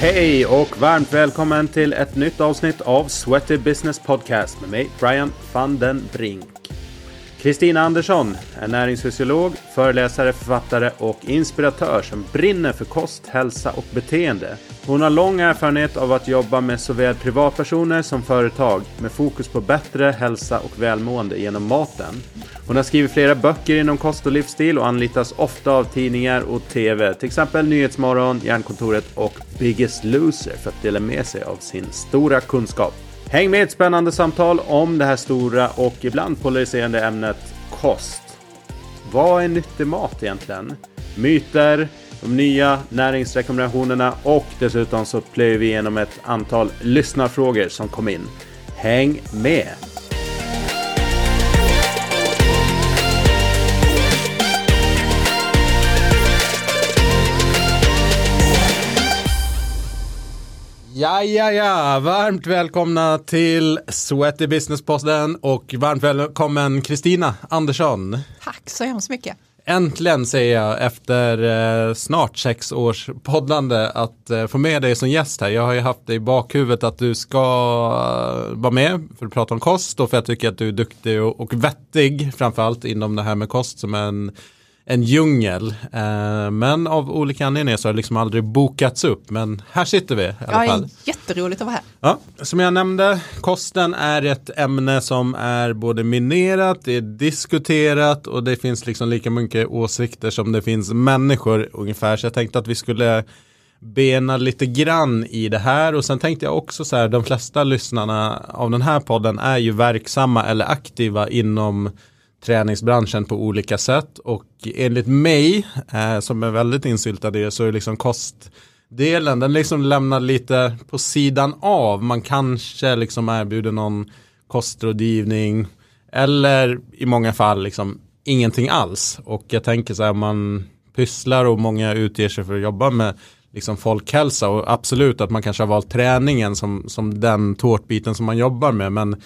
Hej och varmt välkommen till ett nytt avsnitt av Sweaty Business Podcast med mig Brian van den Brink. Kristina Andersson är näringsfysiolog, föreläsare, författare och inspiratör som brinner för kost, hälsa och beteende. Hon har lång erfarenhet av att jobba med såväl privatpersoner som företag med fokus på bättre hälsa och välmående genom maten. Hon har skrivit flera böcker inom kost och livsstil och anlitas ofta av tidningar och TV, till exempel Nyhetsmorgon, Järnkontoret och Biggest Loser för att dela med sig av sin stora kunskap. Häng med i ett spännande samtal om det här stora och ibland polariserande ämnet kost. Vad är nyttig mat egentligen? Myter, de nya näringsrekommendationerna och dessutom så plöjer vi igenom ett antal lyssnarfrågor som kom in. Häng med! Ja, ja, ja, varmt välkomna till Sweaty Business-podden och varmt välkommen Kristina Andersson. Tack så hemskt mycket. Äntligen säger jag efter eh, snart sex års poddande att eh, få med dig som gäst här. Jag har ju haft dig i bakhuvudet att du ska eh, vara med för att prata om kost och för att jag tycker att du är duktig och, och vettig framförallt inom det här med kost som en en djungel. Eh, men av olika anledningar så har det liksom aldrig bokats upp. Men här sitter vi i alla ja, fall. Jätteroligt att vara här. Ja, som jag nämnde, kosten är ett ämne som är både minerat, det är diskuterat och det finns liksom lika mycket åsikter som det finns människor ungefär. Så jag tänkte att vi skulle bena lite grann i det här och sen tänkte jag också så här, de flesta lyssnarna av den här podden är ju verksamma eller aktiva inom träningsbranschen på olika sätt. Och enligt mig eh, som är väldigt insyltad i det så är liksom kostdelen den liksom lämnar lite på sidan av. Man kanske liksom erbjuder någon kostrådgivning eller i många fall liksom ingenting alls. Och jag tänker så här man pysslar och många utger sig för att jobba med liksom folkhälsa. Och absolut att man kanske har valt träningen som, som den tårtbiten som man jobbar med. Men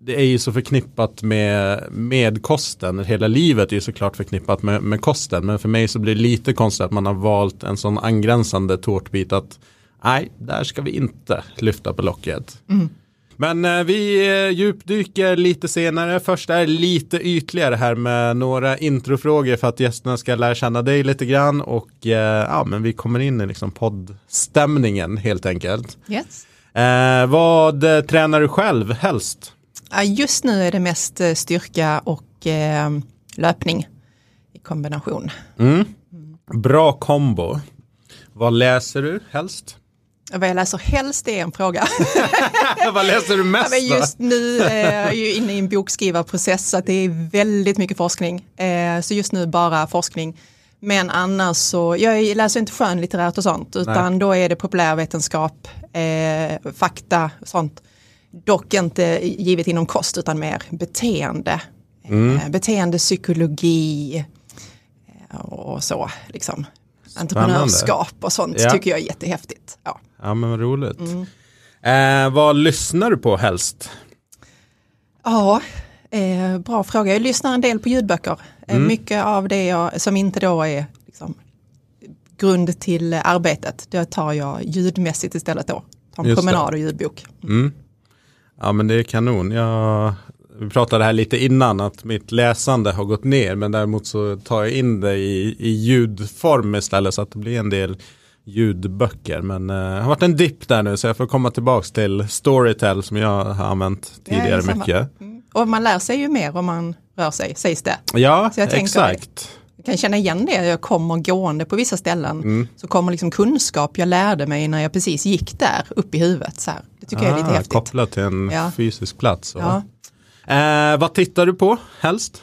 det är ju så förknippat med, med kosten. Hela livet är ju såklart förknippat med, med kosten. Men för mig så blir det lite konstigt att man har valt en sån angränsande tårtbit att nej, där ska vi inte lyfta på locket. Mm. Men eh, vi eh, djupdyker lite senare. Först är lite ytligare här med några introfrågor för att gästerna ska lära känna dig lite grann och eh, ja, men vi kommer in i liksom poddstämningen helt enkelt. Yes. Eh, vad tränar du själv helst? Just nu är det mest eh, styrka och eh, löpning i kombination. Mm. Bra kombo. Vad läser du helst? Vad jag läser helst är en fråga. Vad läser du mest ja, Just nu är jag ju inne i en bokskrivarprocess så att det är väldigt mycket forskning. Eh, så just nu bara forskning. Men annars så, jag läser inte skönlitterärt och sånt utan Nej. då är det populärvetenskap, fakta och sånt. Dock inte givet inom kost utan mer beteende. Mm. Eh, beteendepsykologi eh, och så. Liksom. Entreprenörskap och sånt ja. tycker jag är jättehäftigt. Ja, ja men vad roligt. Mm. Eh, vad lyssnar du på helst? Ja, eh, bra fråga. Jag lyssnar en del på ljudböcker. Eh, mm. Mycket av det jag, som inte då är liksom, grund till arbetet, det tar jag ljudmässigt istället då. Ta en promenad och ljudbok. Mm. Ja men det är kanon. Jag, vi pratade här lite innan att mitt läsande har gått ner men däremot så tar jag in det i, i ljudform istället så att det blir en del ljudböcker. Men uh, det har varit en dipp där nu så jag får komma tillbaka till Storytel som jag har använt tidigare ja, mycket. Mm. Och man lär sig ju mer om man rör sig, sägs det. Ja, exakt. Jag kan känna igen det, jag kommer gående på vissa ställen mm. så kommer liksom kunskap jag lärde mig när jag precis gick där upp i huvudet. Så här. Det tycker ah, jag är lite ah, häftigt. Kopplat till en ja. fysisk plats. Ja. Eh, vad tittar du på helst?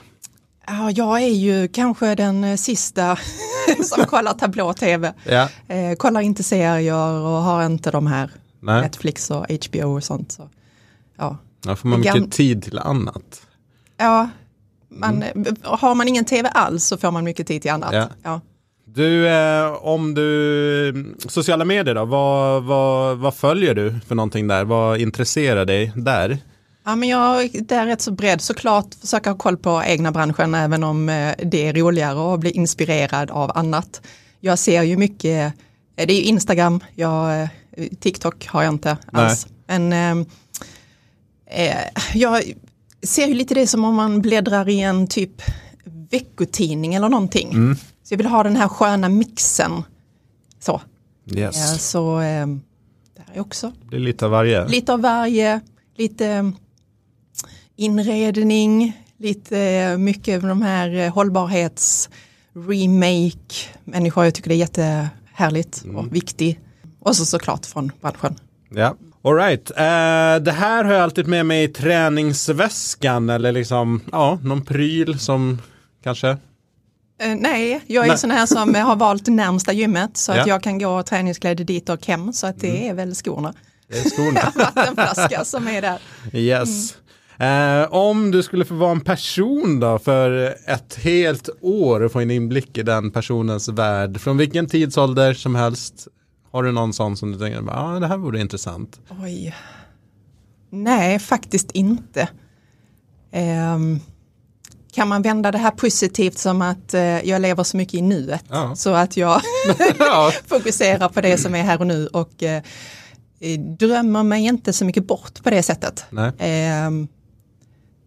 Ja, jag är ju kanske den eh, sista som kollar tablå-tv. Ja. Eh, kollar inte serier och har inte de här Nej. Netflix och HBO och sånt. Så, ja. ja, får man mycket tid till annat? Ja, man, mm. Har man ingen tv alls så får man mycket tid till annat. Ja. ja. Du, eh, om du, sociala medier då, vad, vad, vad följer du för någonting där? Vad intresserar dig där? Ja, men jag det är rätt så bredd såklart, försöka ha koll på egna branschen även om eh, det är roligare att bli inspirerad av annat. Jag ser ju mycket, eh, det är ju Instagram jag TikTok har jag inte alls. Men eh, eh, jag ser ju lite det som om man bläddrar i en typ veckotidning eller någonting. Mm. Så jag vill ha den här sköna mixen. Så. Yes. Ja, så eh, där är också. Det är lite av varje. Lite av varje, lite eh, inredning, lite eh, mycket av de här hållbarhets remake människor. Jag tycker det är jättehärligt mm. och viktigt. Och så såklart från branschen. Ja. Alright, uh, det här har jag alltid med mig i träningsväskan eller liksom, ja, någon pryl som kanske Uh, nej, jag är nej. sån här som har valt närmsta gymmet så ja. att jag kan gå träningskläder dit och hem så att det mm. är väl skorna. Det är skorna. Vattenflaska som är där. Yes. Mm. Uh, om du skulle få vara en person då för ett helt år och få en inblick i den personens värld från vilken tidsålder som helst har du någon sån som du tänker, ja ah, det här vore intressant? Oj. Nej, faktiskt inte. Um, kan man vända det här positivt som att uh, jag lever så mycket i nuet ja. så att jag fokuserar på det som är här och nu och uh, drömmer mig inte så mycket bort på det sättet. Um,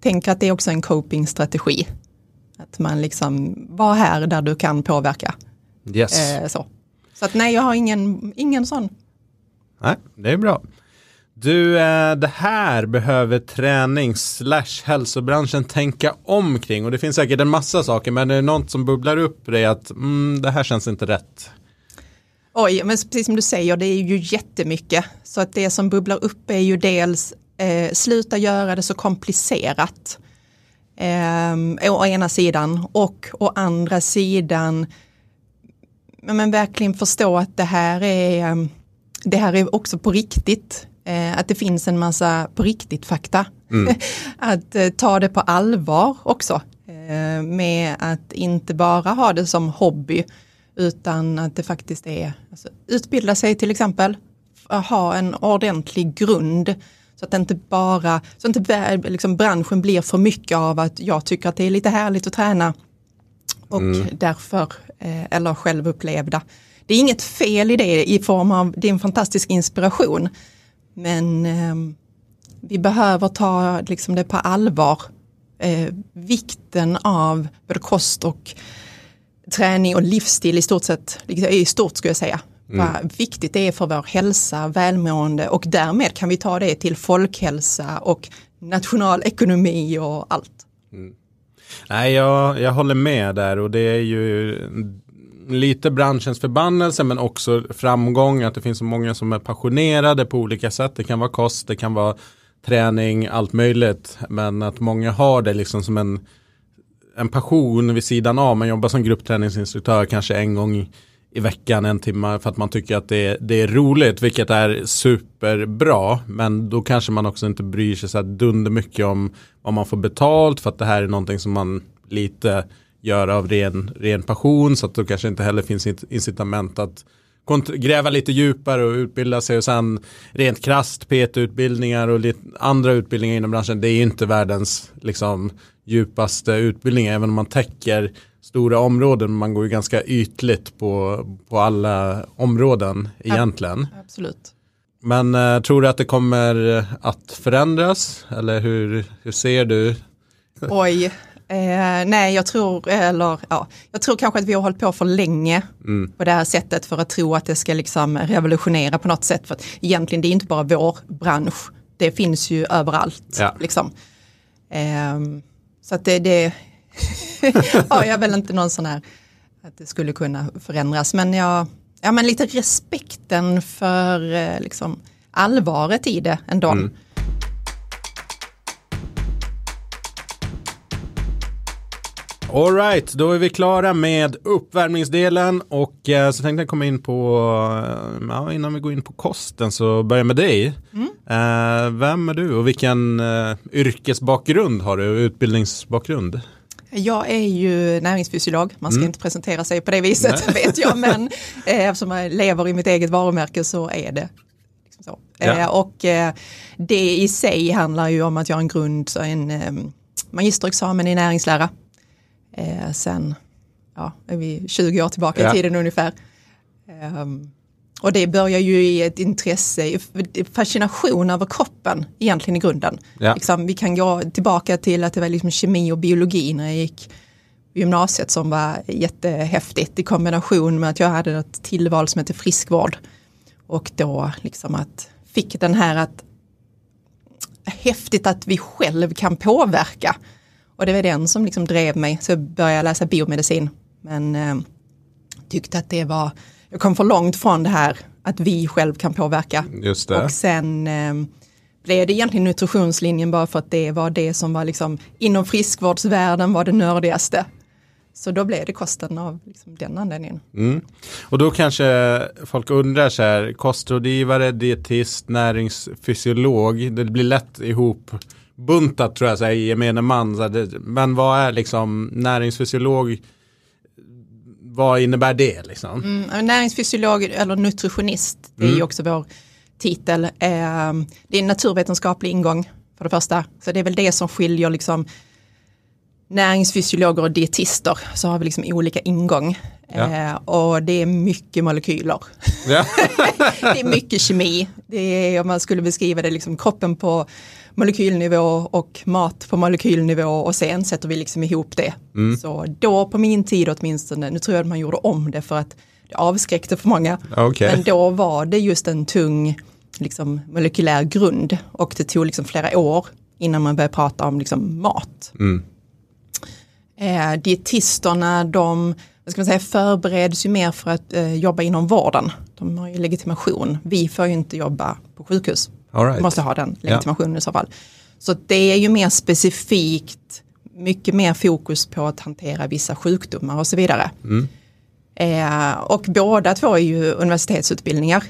tänker att det är också en coping-strategi. Att man liksom var här där du kan påverka. Yes. Uh, så. Så att nej, jag har ingen, ingen sån. Nej, det är bra. Du, eh, det här behöver träning slash hälsobranschen tänka omkring och det finns säkert en massa saker men det är något som bubblar upp det att mm, det här känns inte rätt. Oj, men precis som du säger, det är ju jättemycket. Så att det som bubblar upp är ju dels eh, sluta göra det så komplicerat. Eh, å ena sidan och å andra sidan men verkligen förstå att det här är, ehm, det här är också på riktigt. Eh, att det finns en massa på riktigt fakta. Mm. att eh, ta det på allvar också. Eh, med att inte bara ha det som hobby utan att det faktiskt är, alltså, utbilda sig till exempel, ha en ordentlig grund så att inte bara, så att inte liksom, branschen blir för mycket av att jag tycker att det är lite härligt att träna och mm. därför, eh, eller självupplevda. Det är inget fel i det i form av, det är en fantastisk inspiration. Men eh, vi behöver ta liksom, det på allvar. Eh, vikten av både kost och träning och livsstil i stort sett, liksom, i stort skulle jag säga. Mm. Vad viktigt det är för vår hälsa, välmående och därmed kan vi ta det till folkhälsa och nationalekonomi och allt. Mm. Nej, jag, jag håller med där och det är ju lite branschens förbannelse men också framgång att det finns så många som är passionerade på olika sätt. Det kan vara kost, det kan vara träning, allt möjligt. Men att många har det liksom som en, en passion vid sidan av. Man jobbar som gruppträningsinstruktör kanske en gång i veckan en timme för att man tycker att det, det är roligt vilket är superbra. Men då kanske man också inte bryr sig så dunder mycket om vad man får betalt för att det här är någonting som man lite gör av ren, ren passion. Så att då kanske inte heller finns incitament att gräva lite djupare och utbilda sig. Och sen rent krast PT-utbildningar och lite andra utbildningar inom branschen det är inte världens liksom djupaste utbildning även om man täcker stora områden. Man går ju ganska ytligt på, på alla områden egentligen. Absolut. Men uh, tror du att det kommer att förändras? Eller hur, hur ser du? Oj, eh, nej jag tror, eller, ja, jag tror kanske att vi har hållit på för länge mm. på det här sättet för att tro att det ska liksom revolutionera på något sätt. För att egentligen det är inte bara vår bransch, det finns ju överallt. Ja. Liksom. Eh, så att det, det, har jag väl inte någon sån här att det skulle kunna förändras. Men, jag, ja, men lite respekten för eh, liksom, allvaret i det ändå. Mm. Alright, då är vi klara med uppvärmningsdelen och eh, så tänkte jag komma in på, eh, ja, innan vi går in på kosten så börjar med dig. Mm. Eh, vem är du och vilken eh, yrkesbakgrund har du, utbildningsbakgrund? Jag är ju näringsfysiolog, man ska mm. inte presentera sig på det viset Nej. vet jag, men eh, eftersom jag lever i mitt eget varumärke så är det liksom så. Ja. Eh, och eh, det i sig handlar ju om att jag har en grund, en eh, magisterexamen i näringslära. Eh, sen, ja, är vi 20 år tillbaka ja. i tiden ungefär. Ehm, Och det börjar ju i ett intresse, fascination över kroppen egentligen i grunden. Ja. Liksom, vi kan gå tillbaka till att det var liksom kemi och biologi när jag gick gymnasiet som var jättehäftigt i kombination med att jag hade ett tillval som heter friskvård. Och då liksom att fick den här att häftigt att vi själv kan påverka. Och det var den som liksom drev mig, så jag började läsa biomedicin. Men eh, tyckte att det var, jag kom för långt från det här att vi själv kan påverka. Just det. Och sen eh, blev det egentligen nutritionslinjen bara för att det var det som var liksom inom friskvårdsvärlden var det nördigaste. Så då blev det kosten av liksom den anledningen. Mm. Och då kanske folk undrar så här, kostrådgivare, dietist, näringsfysiolog, det blir lätt ihop buntat tror jag, så här, i gemene man. Så här, men vad är liksom näringsfysiolog? Vad innebär det liksom? Mm, näringsfysiolog eller nutritionist, det är ju också vår titel. Eh, det är en naturvetenskaplig ingång för det första. Så det är väl det som skiljer liksom näringsfysiologer och dietister så har vi liksom olika ingång. Ja. Eh, och det är mycket molekyler. Ja. det är mycket kemi. Det är om man skulle beskriva det liksom kroppen på molekylnivå och mat på molekylnivå och sen sätter vi liksom ihop det. Mm. Så då på min tid åtminstone, nu tror jag att man gjorde om det för att det avskräckte för många. Okej. Men då var det just en tung liksom, molekylär grund och det tog liksom flera år innan man började prata om liksom, mat. Mm. Eh, dietisterna de vad ska man säga, förbereds ju mer för att eh, jobba inom vården. De har ju legitimation. Vi får ju inte jobba på sjukhus. Right. Måste ha den legitimationen i så fall. Så det är ju mer specifikt, mycket mer fokus på att hantera vissa sjukdomar och så vidare. Mm. Eh, och båda två är ju universitetsutbildningar.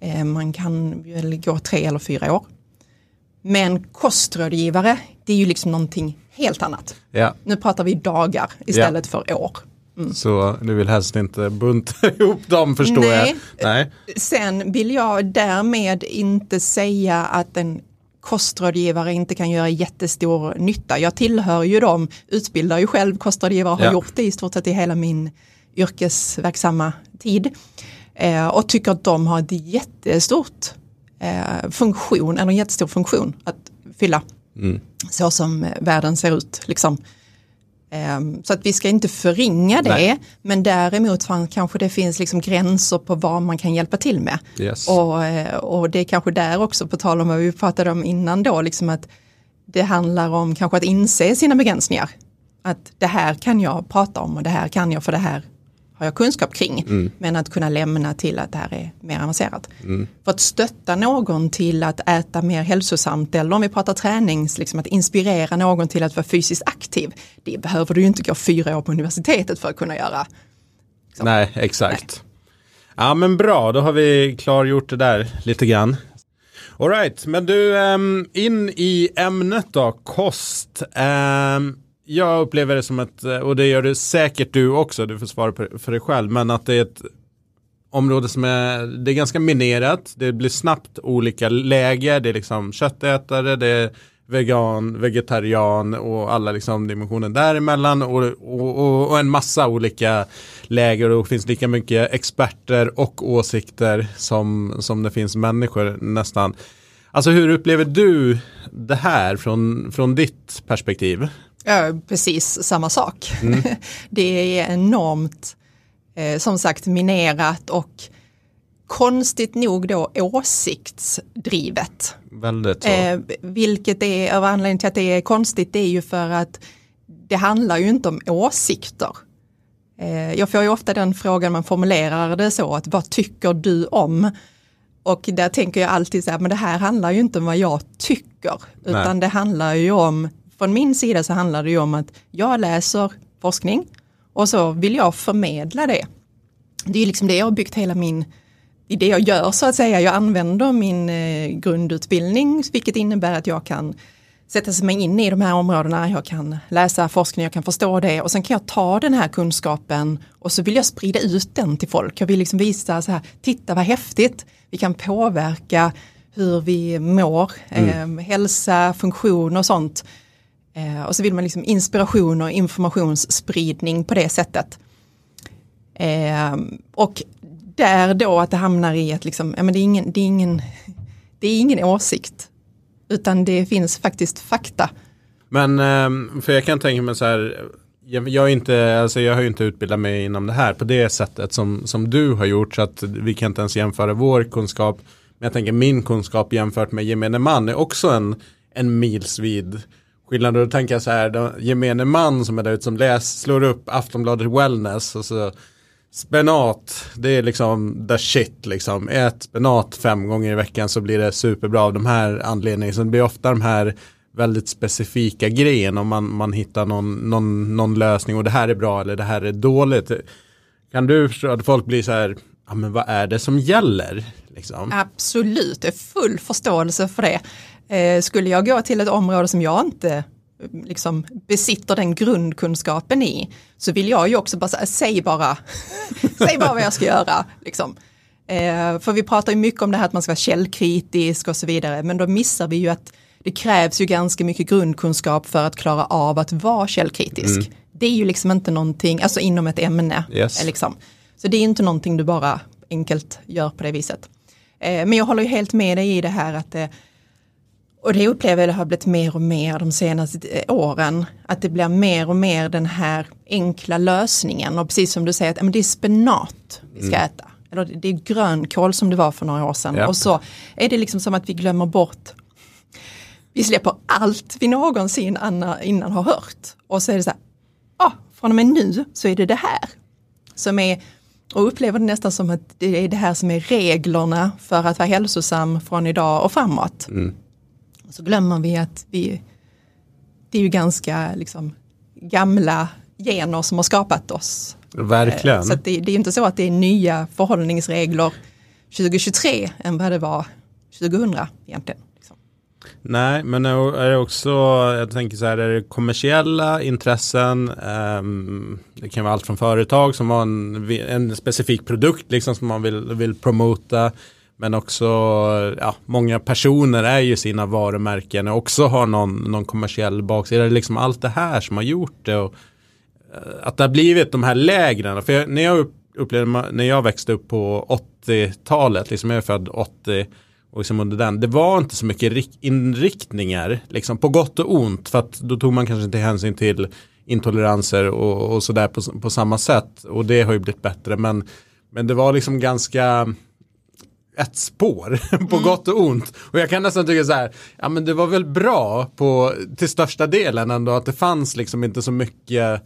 Eh, man kan väl gå tre eller fyra år. Men kostrådgivare, det är ju liksom någonting helt annat. Ja, Nu pratar vi dagar istället för år. Så du vill helst inte bunta ihop dem förstår Nej. jag. Nej. Sen vill jag därmed inte säga att en kostrådgivare inte kan göra jättestor nytta. Jag tillhör ju dem, utbildar ju själv kostrådgivare och har Ja. gjort det i stort sett i hela min yrkesverksamma tid. Eh, och tycker att de har ett jättestort eh, funktion, en jättestor funktion att fylla. Mm. Så som världen ser ut. Liksom. Ehm, Så att vi ska inte förringa det, Nej. men däremot kanske det finns liksom gränser på vad man kan hjälpa till med. Yes. Och, eh, och det är kanske där också, på tal om vad vi pratade om innan då, liksom att det handlar om kanske att inse sina begränsningar. Att det här kan jag prata om och det här kan jag för det här har jag kunskap kring. Mm. Men att kunna lämna till att det här är mer avancerat. För att stötta någon till att äta mer hälsosamt eller om vi pratar tränings, liksom att inspirera någon till att vara fysiskt aktiv. Det behöver du ju inte gå fyra år på universitetet för att kunna göra. Nej, exakt. Ja men bra, då har vi klargjort det där lite grann. Alright, men du, ehm, in i ämnet då, kost. Ehm, jag upplever det som ett, eh, och det gör det säkert du också, du får svara för dig själv, men att det är ett område som är, det är ganska minerat, det blir snabbt olika läger, det är liksom köttätare, det är vegan, vegetarian och alla liksom dimensioner däremellan och, och, och, och en massa olika läger och det finns lika mycket experter och åsikter som, som det finns människor nästan. Alltså hur upplever du det här från, från ditt perspektiv? Ja, precis samma sak. det är enormt, eh, som sagt, minerat och konstigt nog då åsiktsdrivet. Väldigt så. Eh, vilket är, av anledningen till att det är konstigt, det är ju för att det handlar ju inte om åsikter. Eh, jag får ju ofta den frågan, man formulerar det så, att vad tycker du om? Och där tänker jag alltid så här, men det här handlar ju inte om vad jag tycker, utan det handlar ju om, från min sida så handlar det ju om att jag läser forskning och så vill jag förmedla det. Det är liksom det jag har byggt hela min, i det jag gör så att säga. Jag använder min eh, grundutbildning, vilket innebär att jag kan sätta mig in i de här områdena, jag kan läsa forskning, jag kan förstå det och sen kan jag ta den här kunskapen och så vill jag sprida ut den till folk. Jag vill liksom visa så här, titta vad häftigt, vi kan påverka hur vi mår, eh, hälsa, funktion och sånt. Eh, och så vill man liksom inspiration och informationsspridning på det sättet. Eh, och där då att det hamnar i att liksom, ja, men det, är ingen, det, är ingen, det är ingen åsikt. Utan det finns faktiskt fakta. Men, ehm, för jag kan tänka mig så här, jag, jag, inte, alltså jag har ju inte utbildat mig inom det här på det sättet som, som du har gjort så att vi kan inte ens jämföra vår kunskap. Men jag tänker min kunskap jämfört med gemene man är också en, en milsvid skillnad. Och Då tänker jag så här, gemene man som är där ute som läs, slår upp Aftonbladet Wellness och så Spenat, det är liksom the shit liksom. Ät spenat fem gånger i veckan så blir det superbra av de här anledningarna. Så det blir ofta de här väldigt specifika grejen om man, man hittar någon, någon, någon lösning och det här är bra eller det här är dåligt. Kan du förstå att folk blir så här, ja men vad är det som gäller? Liksom? Absolut, det är full förståelse för det. Eh, skulle jag gå till ett område som jag inte liksom besitter den grundkunskapen i så vill jag ju också bara säga, säg bara, säg bara vad jag ska göra. Liksom. Eh, för vi pratar ju mycket om det här att man ska vara källkritisk och så vidare men då missar vi ju att det krävs ju ganska mycket grundkunskap för att klara av att vara källkritisk. Mm. Det är ju liksom inte någonting, alltså inom ett ämne. Yes. Liksom. Så det är inte någonting du bara enkelt gör på det viset. Eh, men jag håller ju helt med dig i det här att det, och det upplever jag har blivit mer och mer de senaste eh, åren, att det blir mer och mer den här enkla lösningen och precis som du säger, att det är spenat vi ska mm. äta. Eller det är grönkål som det var för några år sedan. Yep. Och så är det liksom som att vi glömmer bort vi släpper allt vi någonsin innan har hört. Och så är det så här, ah, från och med nu så är det det här. Som är, och upplever det nästan som att det är det här som är reglerna för att vara hälsosam från idag och framåt. Mm. Så glömmer vi att vi, det är ju ganska liksom, gamla gener som har skapat oss. Verkligen. Så det, det är inte så att det är nya förhållningsregler 2023 än vad det var 2000 egentligen. Nej, men är det också, jag tänker så här, är det kommersiella intressen? Um, det kan vara allt från företag som har en, en specifik produkt liksom som man vill, vill promota. Men också, ja, många personer är ju sina varumärken och också har någon, någon kommersiell baksida. Det är liksom allt det här som har gjort det. Och, eh, att det har blivit de här lägren. För jag, när jag upplevde, när jag växte upp på 80-talet, liksom jag är född 80 och liksom under den, det var inte så mycket inriktningar, liksom på gott och ont, för att då tog man kanske inte hänsyn till intoleranser och, och sådär på, på samma sätt. Och det har ju blivit bättre, men, men det var liksom ganska ett spår på mm. gott och ont. Och jag kan nästan tycka så här, ja men det var väl bra på, till största delen ändå att det fanns liksom inte så mycket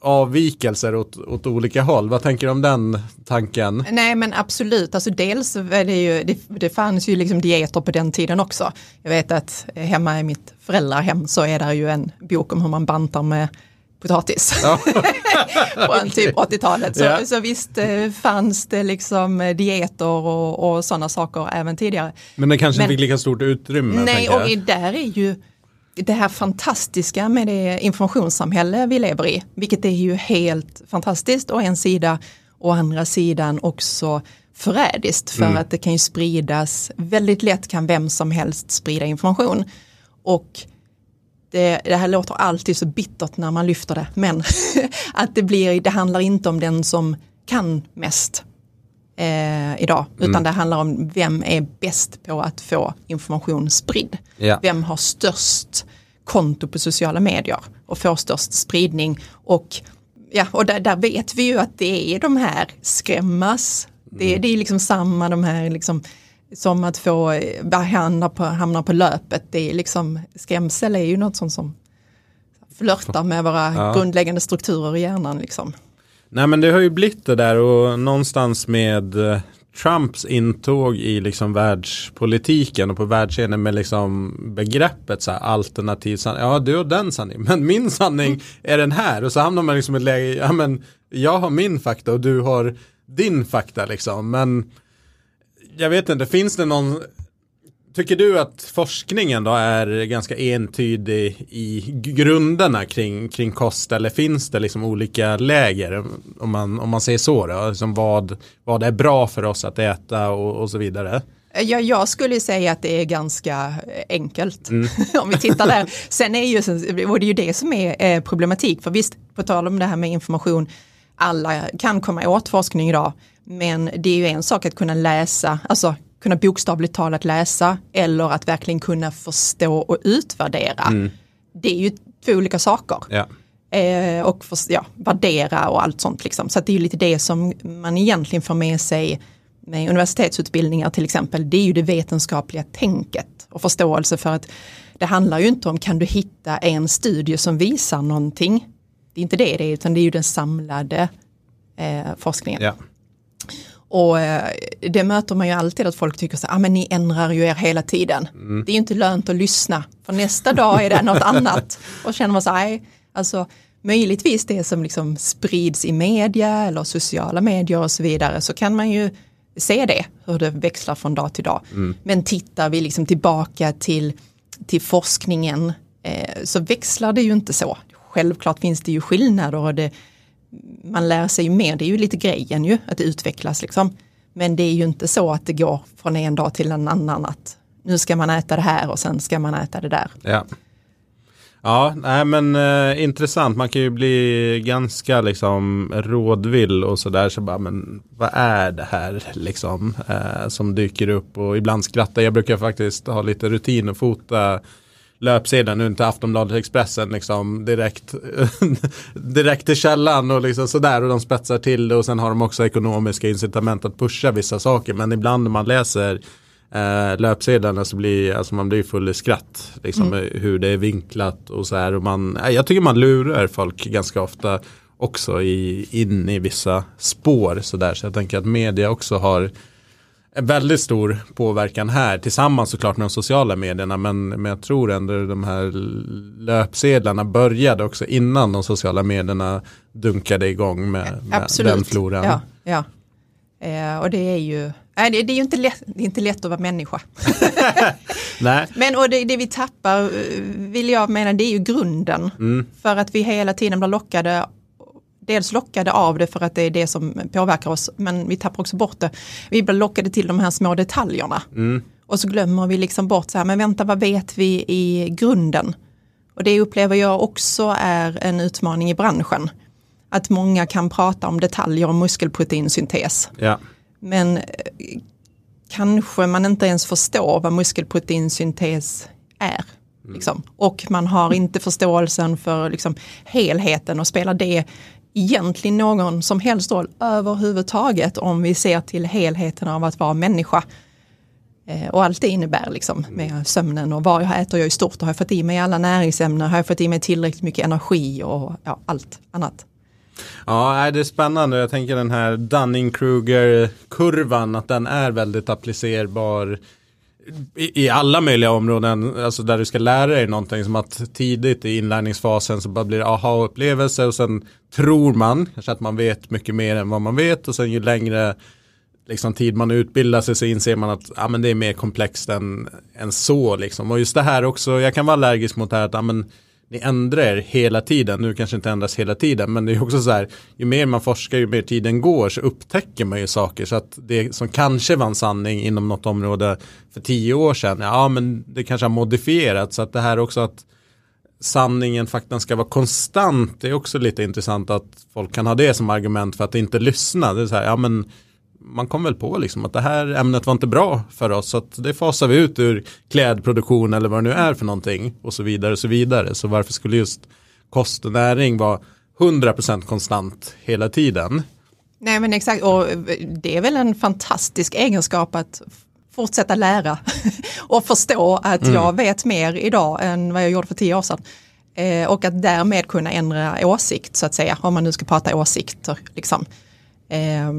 avvikelser åt, åt olika håll. Vad tänker du om den tanken? Nej men absolut, alltså dels är det ju, det, det fanns ju liksom dieter på den tiden också. Jag vet att hemma i mitt föräldrahem så är det ju en bok om hur man bantar med potatis. Ja. Från typ 80-talet. Så, ja. så visst eh, fanns det liksom eh, dieter och, och sådana saker även tidigare. Men det kanske inte fick lika stort utrymme? Nej, och där är ju det här fantastiska med det informationssamhälle vi lever i, vilket är ju helt fantastiskt å en sida, å andra sidan också förrädiskt för mm. att det kan ju spridas, väldigt lätt kan vem som helst sprida information. Och det, det, här låter alltid så bittert när man lyfter det, men att det blir, det handlar inte om den som kan mest eh, idag, utan mm. det handlar om vem är bäst på att få information spridd. Ja. Vem har störst konto på sociala medier och får störst spridning. Och, ja, och där, där vet vi ju att det är de här skrämmas, det, mm. det är liksom samma de här liksom, som att få eh, hamna på, hamna på löpet. Det är liksom, skrämsel är ju något sånt som flörtar med våra ja. grundläggande strukturer i hjärnan. Liksom. Nej men det har ju blivit det där och någonstans med eh, Trumps intåg i liksom världspolitiken och på världsscenen med liksom begreppet så här alternativ sanning. Ja, du har den sanningen, men min sanning är den här. Och så hamnar man liksom i ett läge, ja men jag har min fakta och du har din fakta liksom. Men jag vet inte, finns det någon Tycker du att forskningen då är ganska entydig i grunderna kring, kring kost eller finns det liksom olika läger om man, om man säger så då? Liksom vad, vad är bra för oss att äta och, och så vidare? Ja, jag skulle säga att det är ganska enkelt mm. om vi tittar där. Sen är ju, och det är ju det som är problematik, för visst, på tal om det här med information, alla kan komma åt forskning idag. Men det är ju en sak att kunna läsa, alltså kunna bokstavligt talat läsa eller att verkligen kunna förstå och utvärdera. Mm. Det är ju två olika saker. Ja. Eh, och för, ja, värdera och allt sånt. Liksom. Så det är ju lite det som man egentligen får med sig med universitetsutbildningar till exempel. Det är ju det vetenskapliga tänket och förståelse för att det handlar ju inte om kan du hitta en studie som visar någonting. Det är inte det det är utan det är ju den samlade eh, forskningen. Ja. Och eh, det möter man ju alltid att folk tycker så ah, men ni ändrar ju er hela tiden. Mm. Det är ju inte lönt att lyssna, för nästa dag är det något annat. Och känner man så här, alltså möjligtvis det som liksom sprids i media eller sociala medier och så vidare så kan man ju se det, hur det växlar från dag till dag. Mm. Men tittar vi liksom tillbaka till, till forskningen eh, så växlar det ju inte så. Självklart finns det ju skillnader och det, man lär sig ju mer, det är ju lite grejen ju, att det utvecklas liksom. Men det är ju inte så att det går från en dag till en annan att nu ska man äta det här och sen ska man äta det där. Ja. Ja, nej men eh, intressant. Man kan ju bli ganska liksom rådvill och sådär. Så bara, men vad är det här liksom eh, som dyker upp och ibland skrattar. Jag brukar faktiskt ha lite rutin och fota löpsedeln, nu inte Aftonbladet Expressen liksom direkt, direkt till källan och liksom sådär och de spetsar till det och sen har de också ekonomiska incitament att pusha vissa saker. Men ibland när man läser eh, löpsedlarna så blir alltså man blir full i skratt liksom mm. hur det är vinklat och så här. Och man, jag tycker man lurar folk ganska ofta också i, in i vissa spår så där så jag tänker att media också har en väldigt stor påverkan här tillsammans såklart med de sociala medierna men, men jag tror ändå de här löpsedlarna började också innan de sociala medierna dunkade igång med, med den floran. Ja, ja. Eh, och det är ju Nej, det, är ju inte lätt, det är inte lätt att vara människa. Nej. Men och det, det, vi tappar, eh, vill jag mena, det är ju grunden. Mm. För att vi hela tiden blir lockade dels lockade av det för att det är det som påverkar oss, men vi tappar också bort det. Vi blir lockade till de här små detaljerna. Mm. Och så glömmer vi liksom bort så här, men vänta, vad vet vi i grunden? Och det upplever jag också är en utmaning i branschen. Att många kan prata om detaljer om muskelproteinsyntes. Ja. Men eh, kanske man inte ens förstår vad muskelproteinsyntes är. Mm. Liksom. Och man har inte förståelsen för liksom, helheten och spelar det egentligen någon som helst roll överhuvudtaget om vi ser till helheten av att vara människa. Eh, och allt det innebär liksom med sömnen och vad jag äter jag i stort. Har jag fått i mig alla näringsämnen? Har jag fått i mig tillräckligt mycket energi och ja, allt annat? Ja, det är spännande. Jag tänker den här Dunning-Kruger-kurvan, att den är väldigt applicerbar i, alla möjliga områden, alltså där du ska lära dig någonting som att tidigt i inlärningsfasen så bara blir det aha-upplevelse och sen tror man kanske att man vet mycket mer än vad man vet och sen ju längre liksom, tid man utbildar sig så inser man att ja, men det är mer komplext än, än så liksom. Och just det här också, jag kan vara allergisk mot det här att ja, men, ni ändrar er hela tiden. Nu kanske inte ändras hela tiden, men det är också så här, ju mer man forskar, ju mer tiden går så upptäcker man ju saker. Så att det som kanske var en sanning inom något område för tio år sedan, ja men det kanske har modifierats. Så att det här också att sanningen, faktan ska vara konstant, det är också lite intressant att folk kan ha det som argument för att inte lyssna. Det är så här, ja men man kom väl på liksom att det här ämnet var inte bra för oss så att det fasar vi ut ur klädproduktion eller vad det nu är för någonting och så vidare och så vidare. Så varför skulle just kost och näring vara 100% konstant hela tiden? Nej men exakt och det är väl en fantastisk egenskap att fortsätta lära och förstå att mm. jag vet mer idag än vad jag gjorde för tio år sedan. Eh, och att därmed kunna ändra åsikt så att säga, om man nu ska prata åsikter. Liksom. Eh,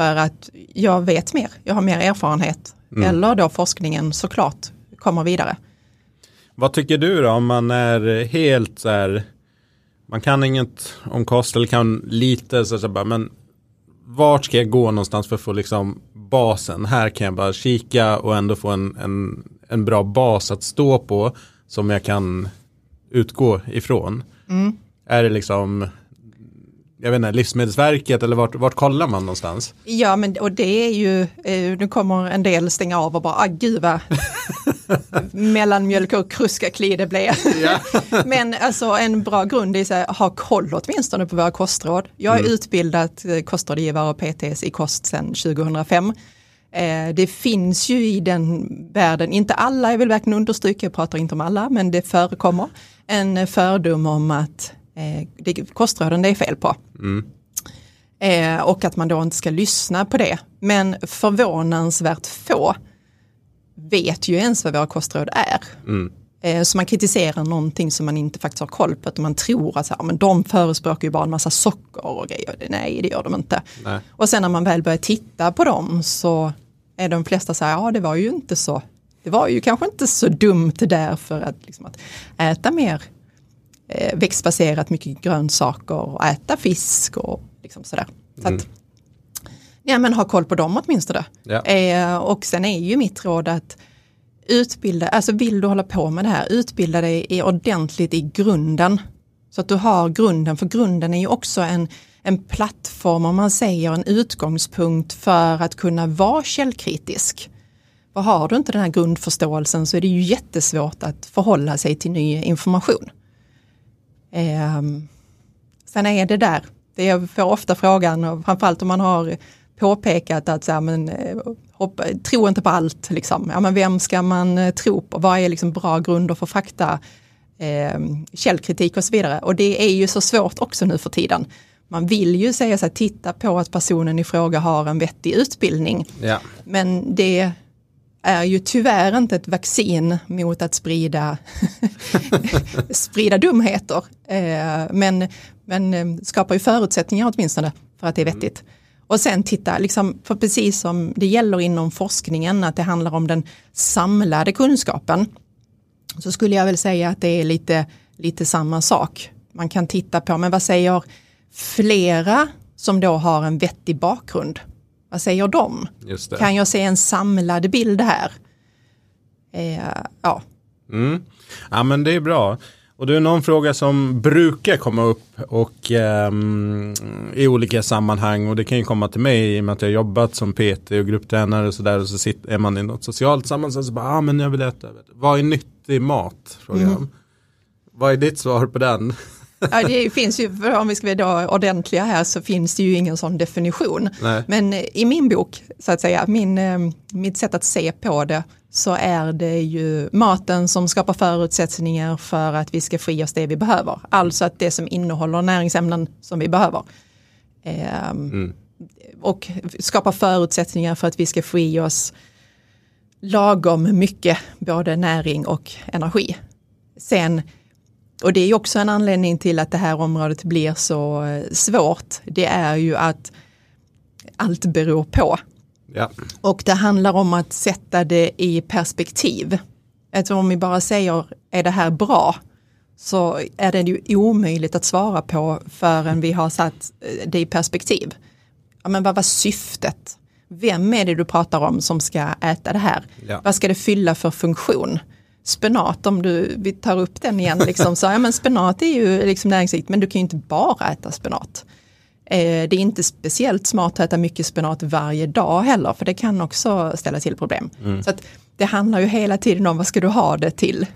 för att jag vet mer, jag har mer erfarenhet. Mm. Eller då forskningen såklart kommer vidare. Vad tycker du då om man är helt så här, man kan inget om kost eller kan lite så, så bara, men vart ska jag gå någonstans för att få liksom basen? Här kan jag bara kika och ändå få en, en, en bra bas att stå på som jag kan utgå ifrån. Mm. Är det liksom jag vet inte, Livsmedelsverket eller vart, vart kollar man någonstans? Ja men och det är ju, eh, nu kommer en del stänga av och bara, ah, gud vad, mellanmjölk och kruskakli det blev. Ja. Men alltså en bra grund är att ha koll åtminstone på våra kostråd. Jag är utbildad eh, kostrådgivare och PTS i kost sedan 2005. Eh, det finns ju i den världen, inte alla, jag vill verkligen understryka, jag pratar inte om alla, men det förekommer en fördom om att eh, det, kostråden det är fel på. Eh, och att man då inte ska lyssna på det. Men förvånansvärt få vet ju ens vad våra kostråd är. Eh, så man kritiserar någonting som man inte faktiskt har koll på. Att man tror att så här, men de förespråkar ju bara en massa socker och grejer. Nej, det gör de inte. Nej. Och sen när man väl börjar titta på dem så är de flesta så här, ja det var ju inte så. Det var ju kanske inte så dumt där för att, liksom, att äta mer eh, växtbaserat, mycket grönsaker och äta fisk och liksom sådär. Så att, ja men ha koll på dem åtminstone. Ja. Eh, och sen är ju mitt råd att utbilda, alltså vill du hålla på med det här, utbilda dig i ordentligt i grunden. Så att du har grunden, för grunden är ju också en, en plattform, om man säger en utgångspunkt för att kunna vara källkritisk. För har du inte den här grundförståelsen så är det ju jättesvårt att förhålla sig till ny information. Ehm, sen är det där, det jag får ofta frågan, och framförallt om man har påpekat att så här, men, eh, hoppa, tro inte på allt, liksom. ja, men vem ska man eh, tro på, vad är liksom bra grunder för fakta, eh, källkritik och så vidare. Och det är ju så svårt också nu för tiden. Man vill ju säga så här, titta på att personen i fråga har en vettig utbildning. Ja. Men det är ju tyvärr inte ett vaccin mot att sprida, sprida dumheter. Eh, men, men eh, skapar ju förutsättningar åtminstone för att det är vettigt. Och sen titta, liksom, för precis som det gäller inom forskningen, att det handlar om den samlade kunskapen, så skulle jag väl säga att det är lite, lite samma sak. Man kan titta på, men vad säger flera som då har en vettig bakgrund? Vad säger de? Kan jag se en samlad bild här? Eh, ja, Mm. Ja men det är bra. Och det är någon fråga som brukar komma upp och ehm, i olika sammanhang och det kan ju komma till mig i och med att jag har jobbat som PT och grupptränare och sådär och så sitter, är man i något socialt sammanhang så bara, ah, men jag vill äta, vad är nyttig mat? Frågar Mm. Vad är ditt svar på den? Ja, det finns ju, om vi ska vara ordentliga här så finns det ju ingen sån definition. Nej. Men eh, i min bok, så att säga, min, eh, mitt sätt att se på det, så är det ju maten som skapar förutsättningar för att vi ska få i oss det vi behöver. Alltså att det som innehåller näringsämnen som vi behöver. Ehm, Och skapar förutsättningar för att vi ska få i oss lagom mycket både näring och energi. Sen och det är också en anledning till att det här området blir så eh, svårt. Det är ju att allt beror på. Ja, Och det handlar om att sätta det i perspektiv. Alltså om vi bara säger, är det här bra? Så är det ju omöjligt att svara på förrän vi har satt eh, det i perspektiv. Ja, men vad var syftet? Vem är det du pratar om som ska äta det här? Ja. Vad ska det fylla för funktion? Spenat, om du, vi tar upp den igen, liksom, så, ja, men spenat är ju liksom näringsrikt, men du kan ju inte bara äta spenat. Eh, det är inte speciellt smart att äta mycket spenat varje dag heller, för det kan också ställa till problem. Så att det handlar ju hela tiden om vad ska du ha det till,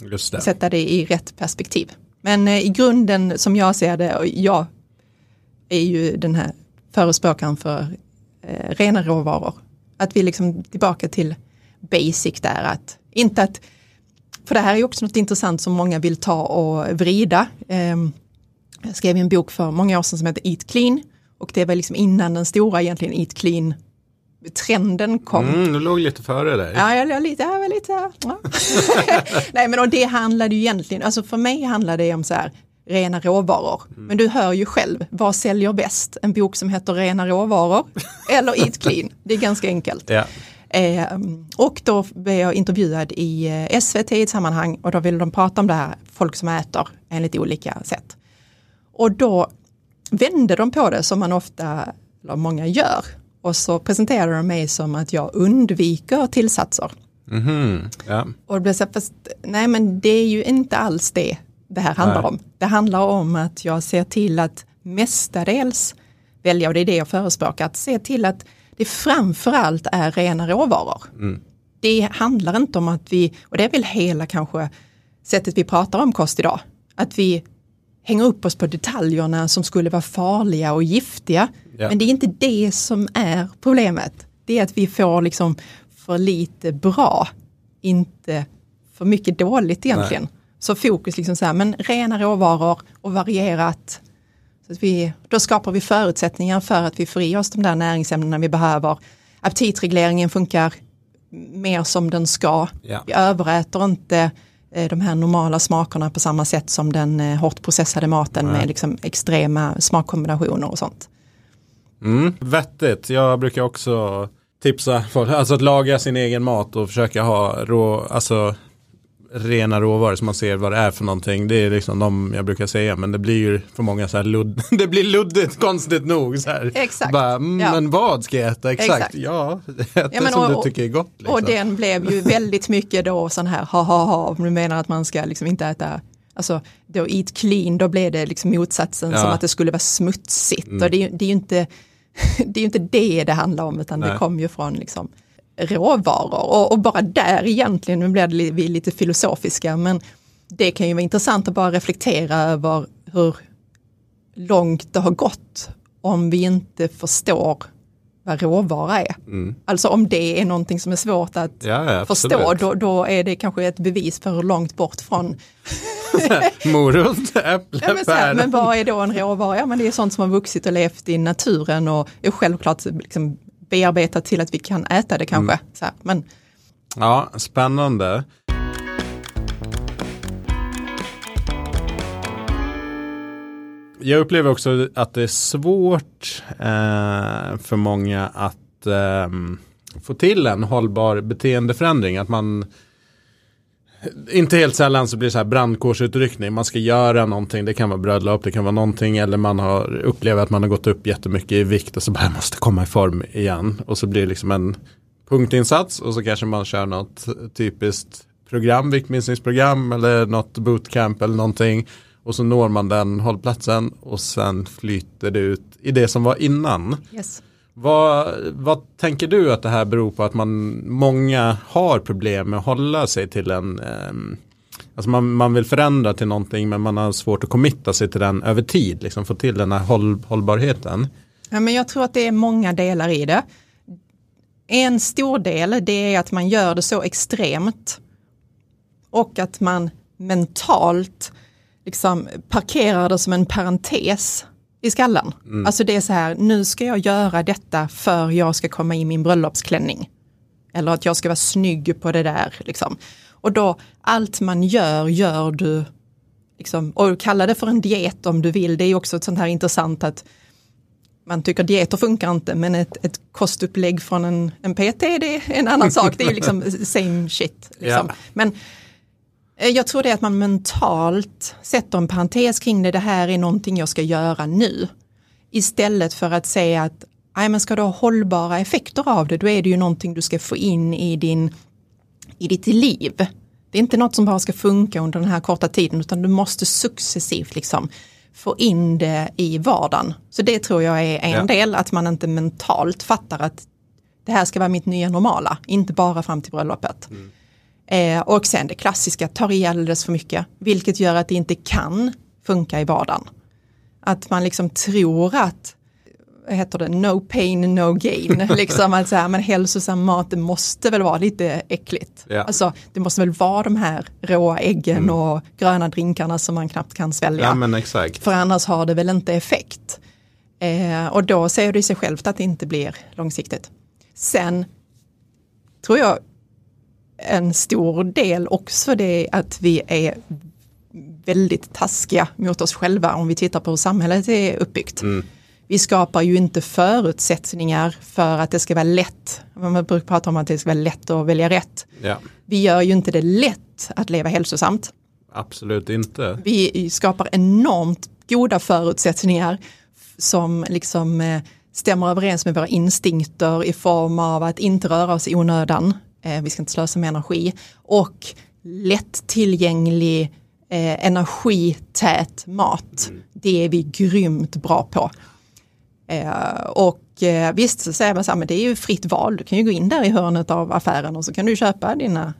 just det. sätta det i rätt perspektiv. Men eh, i grunden som jag ser det, och jag är ju den här förespråkaren för eh, rena råvaror. Att vi liksom tillbaka till basic där, att inte att, för det här är också något intressant som många vill ta och vrida. Ehm, jag skrev en bok för många år sedan som heter Eat Clean och det var liksom innan den stora egentligen Eat Clean trenden kom. Mm, du låg lite före där. Ja, jag, jag, lite, jag var lite, ja. Nej men och det handlade ju egentligen, alltså för mig handlar det om så här rena råvaror. Men du hör ju själv, vad säljer bäst? En bok som heter Rena råvaror eller Eat Clean? Det är ganska enkelt. Ja. Eh, och då blev jag intervjuad i eh, SVT i ett sammanhang och då ville de prata om det här, folk som äter enligt olika sätt. Och då vände de på det som man ofta, eller många gör. Och så presenterade de mig som att jag undviker tillsatser. Mhm. ja. Och det blev så här, fast nej men det är ju inte alls det det här handlar Nej. om. Det handlar om att jag ser till att mestadels välja, och det är det jag förespråkar, att se till att det framförallt är rena råvaror. det handlar inte om att vi, och det är väl hela kanske sättet vi pratar om kost idag, att vi hänger upp oss på detaljerna som skulle vara farliga och giftiga. Ja. Men det är inte det som är problemet. Det är att vi får liksom för lite bra, inte för mycket dåligt egentligen. Nej. Så fokus liksom så här, men rena råvaror och varierat. Så vi, då skapar vi förutsättningar för att vi får i oss de där näringsämnena vi behöver. Aptitregleringen funkar mer som den ska. Ja. Vi överäter inte eh, de här normala smakerna på samma sätt som den eh, hårt processade maten Nej. med liksom extrema smakkombinationer och sånt. Mm, vettigt, jag brukar också tipsa folk, alltså att laga sin egen mat och försöka ha rå, alltså rena råvaror så man ser vad det är för någonting. Det är liksom de jag brukar säga men det blir ju för många så här ludd, det blir luddigt konstigt nog. Så här. Exakt. Bara, mm, ja. Men vad ska jag äta? Exakt, Exakt. ja, äta ja, men, som och, du tycker är gott. Liksom. Och den blev ju väldigt mycket då sån här ha ha ha, du menar att man ska liksom inte äta Alltså då eat clean, då blev det liksom motsatsen ja. som att det skulle vara smutsigt. Mm. Och det, det är ju inte det är inte det det handlar om utan Nej. det kommer ju från liksom råvaror och, och, bara där egentligen, nu blir vi lite filosofiska, men det kan ju vara intressant att bara reflektera över hur långt det har gått om vi inte förstår vad råvara är. Mm. Alltså om det är någonting som är svårt att ja, ja, förstå, då, då, är det kanske ett bevis för hur långt bort från Morot, äpple, ja, men, men vad är då en råvara? Ja, men det är sånt som har vuxit och levt i naturen och är självklart liksom bearbetat till att vi kan äta det kanske. Mm. Så här, men... Ja, spännande. Jag upplever också att det är svårt eh, för många att eh, få till en hållbar beteendeförändring. Att man inte helt sällan så blir det så här brandkårsutryckning. Man ska göra någonting. Det kan vara brödlöp, det kan vara någonting. Eller man har upplever att man har gått upp jättemycket i vikt och så bara jag måste komma i form igen. Och så blir det liksom en punktinsats och så kanske man kör något typiskt program, viktminskningsprogram eller något bootcamp eller någonting. Och så når man den hållplatsen och sen flyter det ut i det som var innan. Yes. Vad, vad tänker du att det här beror på att man, många har problem med att hålla sig till en eh, Alltså man, man vill förändra till någonting men man har svårt att committa sig till den över tid, liksom få till den här håll, hållbarheten. Ja, men jag tror att det är många delar i det. En stor del det är att man gör det så extremt och att man mentalt liksom parkerar det som en parentes i skallen. Mm. Alltså det är så här, nu ska jag göra detta för jag ska komma i min bröllopsklänning. Eller att jag ska vara snygg på det där. Liksom. Och då, allt man gör, gör du, liksom, och kalla det för en diet om du vill. Det är också ett sånt här intressant att man tycker dieter funkar inte, men ett, ett kostupplägg från en, en PT, det är en annan sak. Det är liksom same shit. Liksom. Ja. Men jag tror det är att man mentalt sätter en parentes kring det, det här är någonting jag ska göra nu. Istället för att säga att nej, men ska du ha hållbara effekter av det, då är det ju någonting du ska få in i, din, i ditt liv. Det är inte något som bara ska funka under den här korta tiden, utan du måste successivt liksom få in det i vardagen. Så det tror jag är en ja. del, att man inte mentalt fattar att det här ska vara mitt nya normala, inte bara fram till bröllopet. Mm. Eh, och sen det klassiska, tar i alldeles för mycket, vilket gör att det inte kan funka i vardagen. Att man liksom tror att, vad heter det, no pain, no gain. liksom att så men hälsosam mat, det måste väl vara lite äckligt. Ja. Alltså, det måste väl vara de här råa äggen mm. och gröna drinkarna som man knappt kan svälja. Ja. För annars har det väl inte effekt. Eh, och då säger det sig självt att det inte blir långsiktigt. Sen tror jag en stor del också det att vi är väldigt taskiga mot oss själva om vi tittar på hur samhället är uppbyggt. Mm. Vi skapar ju inte förutsättningar för att det ska vara lätt. Man brukar prata om att det ska vara lätt att välja rätt. Ja. Vi gör ju inte det lätt att leva hälsosamt. Absolut inte. Vi skapar enormt goda förutsättningar som liksom eh, stämmer överens med våra instinkter i form av att inte röra oss i onödan, vi ska inte slösa med energi och lättillgänglig eh, energität mat. Mm. Det är vi grymt bra på. Eh, och Och eh, visst så säger man så här, men det är ju fritt val. Du kan ju gå in där i hörnet av affären och så kan du köpa dina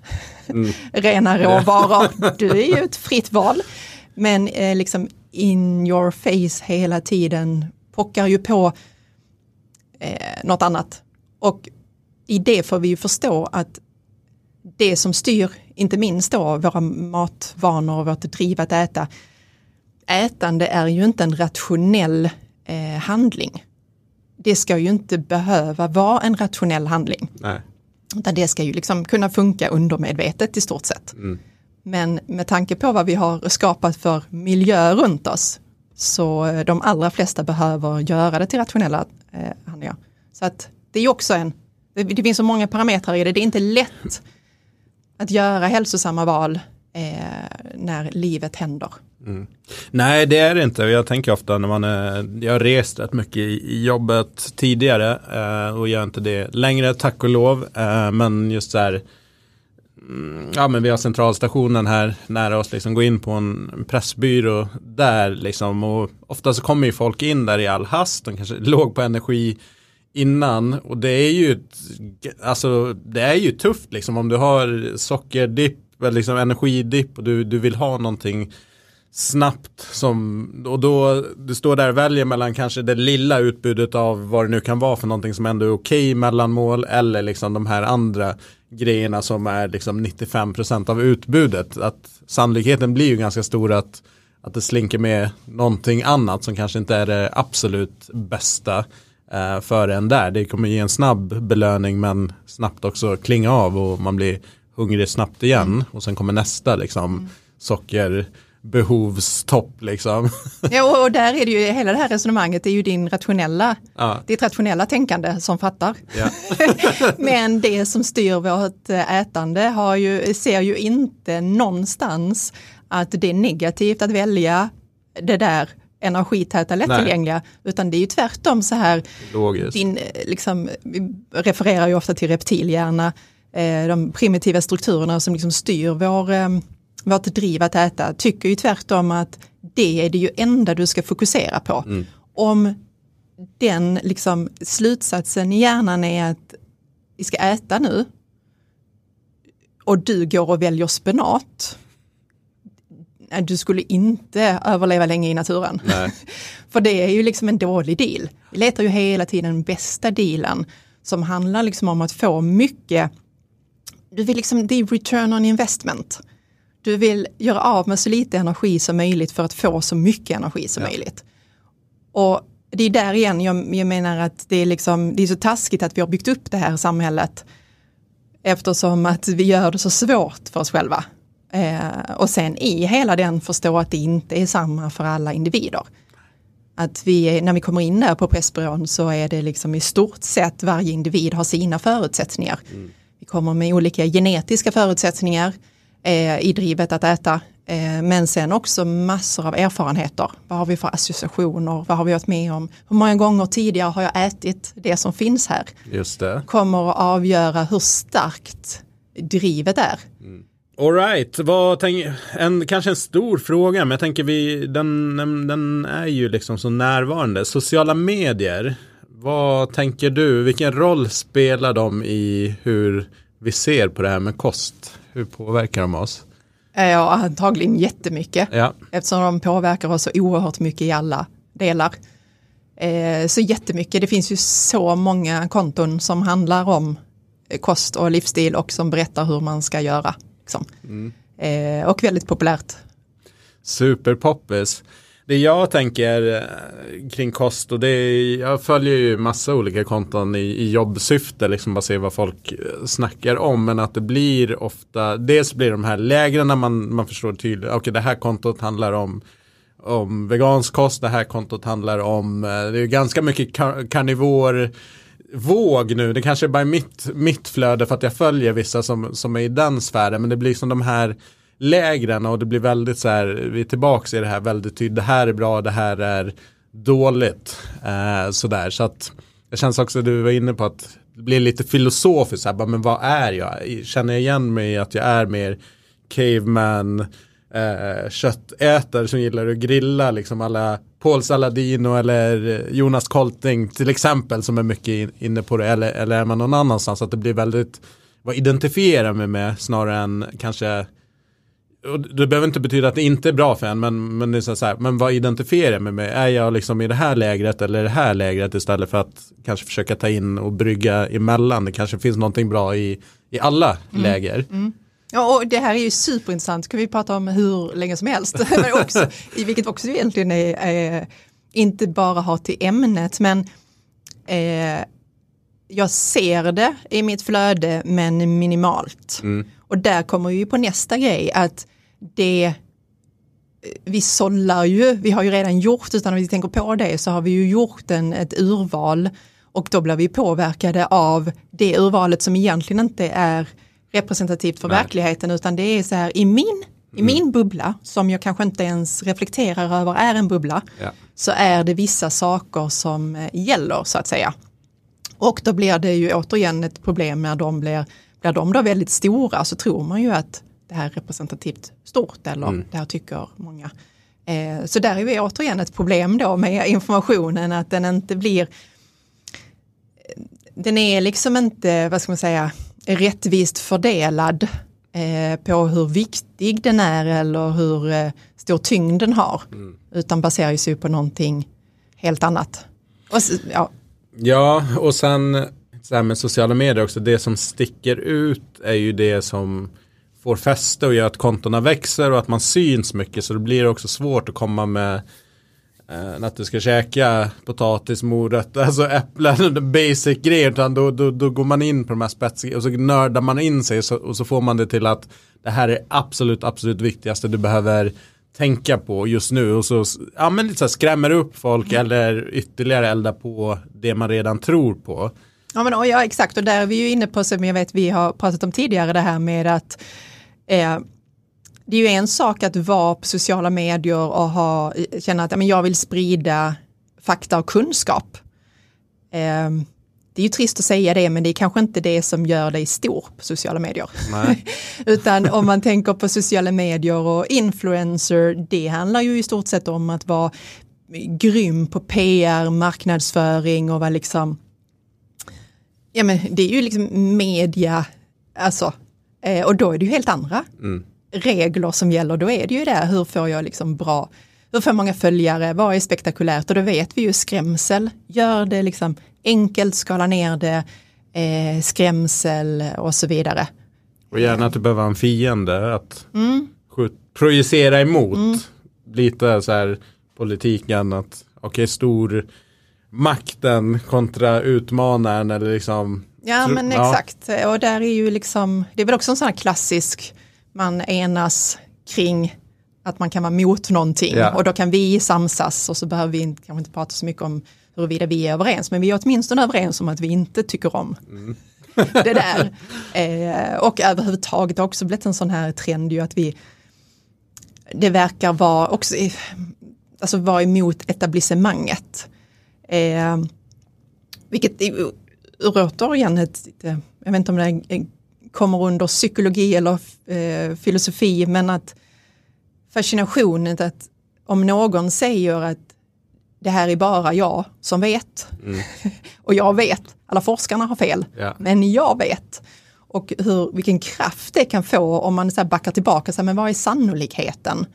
mm. rena råvaror. Du är ju ett fritt val. Men eh, liksom in your face hela tiden pockar ju på eh, något annat. Och i det får vi ju förstå att det som styr, inte minst då våra matvanor och vårt driv att äta, ätande är ju inte en rationell eh, handling. Det ska ju inte behöva vara en rationell handling. Nej. Utan det ska ju liksom kunna funka undermedvetet i stort sett. Mm. Men med tanke på vad vi har skapat för miljö runt oss så de allra flesta behöver göra det till rationella eh, handlingar. Så att det är också en, det, det, finns så många parametrar i det, det är inte lätt att göra hälsosamma val eh, när livet händer. Mm. Nej, det är det inte. Jag tänker ofta när man är, jag har rest rätt mycket i jobbet tidigare eh, och gör inte det längre, tack och lov. Eh, men just så här, mm, ja men vi har centralstationen här nära oss, liksom gå in på en pressbyrå där liksom och ofta så kommer ju folk in där i all hast, de kanske låg på energi innan. Och det är ju alltså det är ju tufft liksom. Om du har sockerdipp liksom energidipp och du, du vill ha någonting snabbt som, och då du står där och väljer mellan kanske det lilla utbudet av vad det nu kan vara för någonting som ändå är okej okay mellanmål eller liksom de här andra grejerna som är liksom 95% av utbudet. Att sannolikheten blir ju ganska stor att, att det slinker med någonting annat som kanske inte är det absolut bästa eh, för en där. Det kommer ge en snabb belöning men snabbt också klinga av och man blir hungrig snabbt igen och sen kommer nästa liksom mm. socker behovstopp liksom. Ja och där är det ju hela det här resonemanget det är ju din rationella, ja. ditt rationella tänkande som fattar. Ja. Men det som styr vårt ätande har ju, ser ju inte någonstans att det är negativt att välja det där energitäta lättillgängliga Nej. utan det är ju tvärtom så här. Logiskt. Din, liksom, vi refererar ju ofta till reptilhjärna, eh, de primitiva strukturerna som liksom styr vår eh, vårt driv att äta tycker ju tvärtom att det är det ju enda du ska fokusera på. Mm. Om den liksom slutsatsen i hjärnan är att vi ska äta nu och du går och väljer spenat. Du skulle inte överleva länge i naturen. För det är ju liksom en dålig deal. Vi letar ju hela tiden den bästa dealen som handlar liksom om att få mycket, du vill liksom, det är return on investment. Du vill göra av med så lite energi som möjligt för att få så mycket energi som ja. möjligt. Och det är där igen jag, jag, menar att det är, liksom, det är så taskigt att vi har byggt upp det här samhället eftersom att vi gör det så svårt för oss själva. Eh, och sen i hela den förstå att det inte är samma för alla individer. Att vi, när vi kommer in där på Pressbyrån så är det liksom i stort sett varje individ har sina förutsättningar. Mm. Vi kommer med olika genetiska förutsättningar eh, i drivet att äta. Eh, men sen också massor av erfarenheter. Vad har vi för associationer? Vad har vi varit med om? Hur många gånger tidigare har jag ätit det som finns här? Just det. Kommer att avgöra hur starkt drivet är. Mm. Alright, en, kanske en stor fråga, men jag tänker vi, den, den är ju liksom så närvarande. Sociala medier, vad tänker du, vilken roll spelar de i hur vi ser på det här med kost? Hur påverkar de oss? Ja, antagligen jättemycket. Ja. Eftersom de påverkar oss så oerhört mycket i alla delar. Eh, så jättemycket. Det finns ju så många konton som handlar om kost och livsstil och som berättar hur man ska göra. Liksom. Mm. Eh, och väldigt populärt. Superpoppis det jag tänker eh, kring kost och det är, jag följer ju massa olika konton i, i jobbsyfte, liksom bara se vad folk eh, snackar om, men att det blir ofta, dels blir de här lägren när man, man förstår tydligt, okej okay, det här kontot handlar om om vegansk kost, det här kontot handlar om, eh, det är ganska mycket karnivor våg nu, det kanske är bara mitt, mitt flöde för att jag följer vissa som, som är i den sfären, men det blir som de här lägren och det blir väldigt så här, vi är tillbaka i det här väldigt tydligt, det här är bra, det här är dåligt. Eh, sådär, så att det känns också, du var inne på att det blir lite filosofiskt, så här, men vad är jag? Känner jag igen mig i att jag är mer caveman, eh, köttätare som gillar att grilla liksom alla Paul Saladino eller Jonas Kolting till exempel som är mycket inne på det eller, eller är man någon annanstans att det blir väldigt vad identifierar mig med snarare än kanske det behöver inte betyda att det inte är bra för en, men, men, det är så här, men vad identifierar jag mig med? Är jag liksom i det här lägret eller det här lägret istället för att kanske försöka ta in och brygga emellan? Det kanske finns någonting bra i, i alla mm. läger. Mm. Ja, och det här är ju superintressant, kan vi prata om hur länge som helst. men också, vilket också egentligen är, är, inte bara har till ämnet, men eh, jag ser det i mitt flöde men minimalt. Mm. Och där kommer vi på nästa grej att det vi sållar ju, vi har ju redan gjort, utan om vi tänker på det så har vi ju gjort en, ett urval och då blir vi påverkade av det urvalet som egentligen inte är representativt för Nej. verkligheten utan det är så här i min, i mm. min bubbla som jag kanske inte ens reflekterar över är en bubbla ja. så är det vissa saker som eh, gäller så att säga. Och då blir det ju återigen ett problem när de blir, blir de då väldigt stora så tror man ju att det här är representativt stort eller mm. det här tycker många. Eh, så där är vi återigen ett problem då med informationen att den inte blir den är liksom inte, vad ska man säga, rättvist fördelad eh, på hur viktig den är eller hur eh, stor tyngd den har. Mm. Utan baserar sig på någonting helt annat. Och, ja. ja, och sen så här med sociala medier också, det som sticker ut är ju det som får fäste och gör att kontona växer och att man syns mycket så det blir också svårt att komma med eh, att du ska käka potatis, morötter, alltså äpplen, basic grejer utan då, då, då går man in på de här spetsiga och så nördar man in sig så, och så får man det till att det här är absolut, absolut viktigaste du behöver tänka på just nu och så, ja, men lite så skrämmer upp folk mm. eller ytterligare eldar på det man redan tror på. Ja, men, ja exakt och där är vi ju inne på som jag vet vi har pratat om tidigare det här med att Eh, det är ju en sak att vara på sociala medier och ha, känna att men jag vill sprida fakta och kunskap. Eh, det är ju trist att säga det men det är kanske inte det som gör dig stor på sociala medier. Utan om man tänker på sociala medier och influencer, det handlar ju i stort sett om att vara grym på PR, marknadsföring och vara liksom, ja men det är ju liksom media, alltså Eh, och då är det ju helt andra mm. Regler som gäller. Då är det ju det, hur får jag liksom bra, hur får många följare, vad är spektakulärt? Och då vet vi ju skrämsel, gör det liksom enkelt, skala ner det, eh, skrämsel och så vidare. Och gärna att du behöver en fiende att mm. projicera emot. Mm. Lite så här politiken att okej okay, stor makten kontra utmanaren eller liksom Ja men ja. exakt och där är ju liksom, det är väl också en sån här klassisk, man enas kring att man kan vara mot någonting ja. och då kan vi samsas och så behöver vi inte, kanske inte prata så mycket om huruvida vi är överens men vi är åtminstone överens om att vi inte tycker om mm. det där. Eh, och överhuvudtaget också blivit en sån här trend ju att vi det verkar vara också alltså vara emot etablissemanget. Eh, vilket återigen ett, jag vet inte om det kommer under psykologi eller eh, filosofi, men att fascinationen att om någon säger att det här är bara jag som vet mm. och jag vet, alla forskarna har fel, ja. men jag vet. Och hur, vilken kraft det kan få om man så här backar tillbaka, så här, men vad är sannolikheten?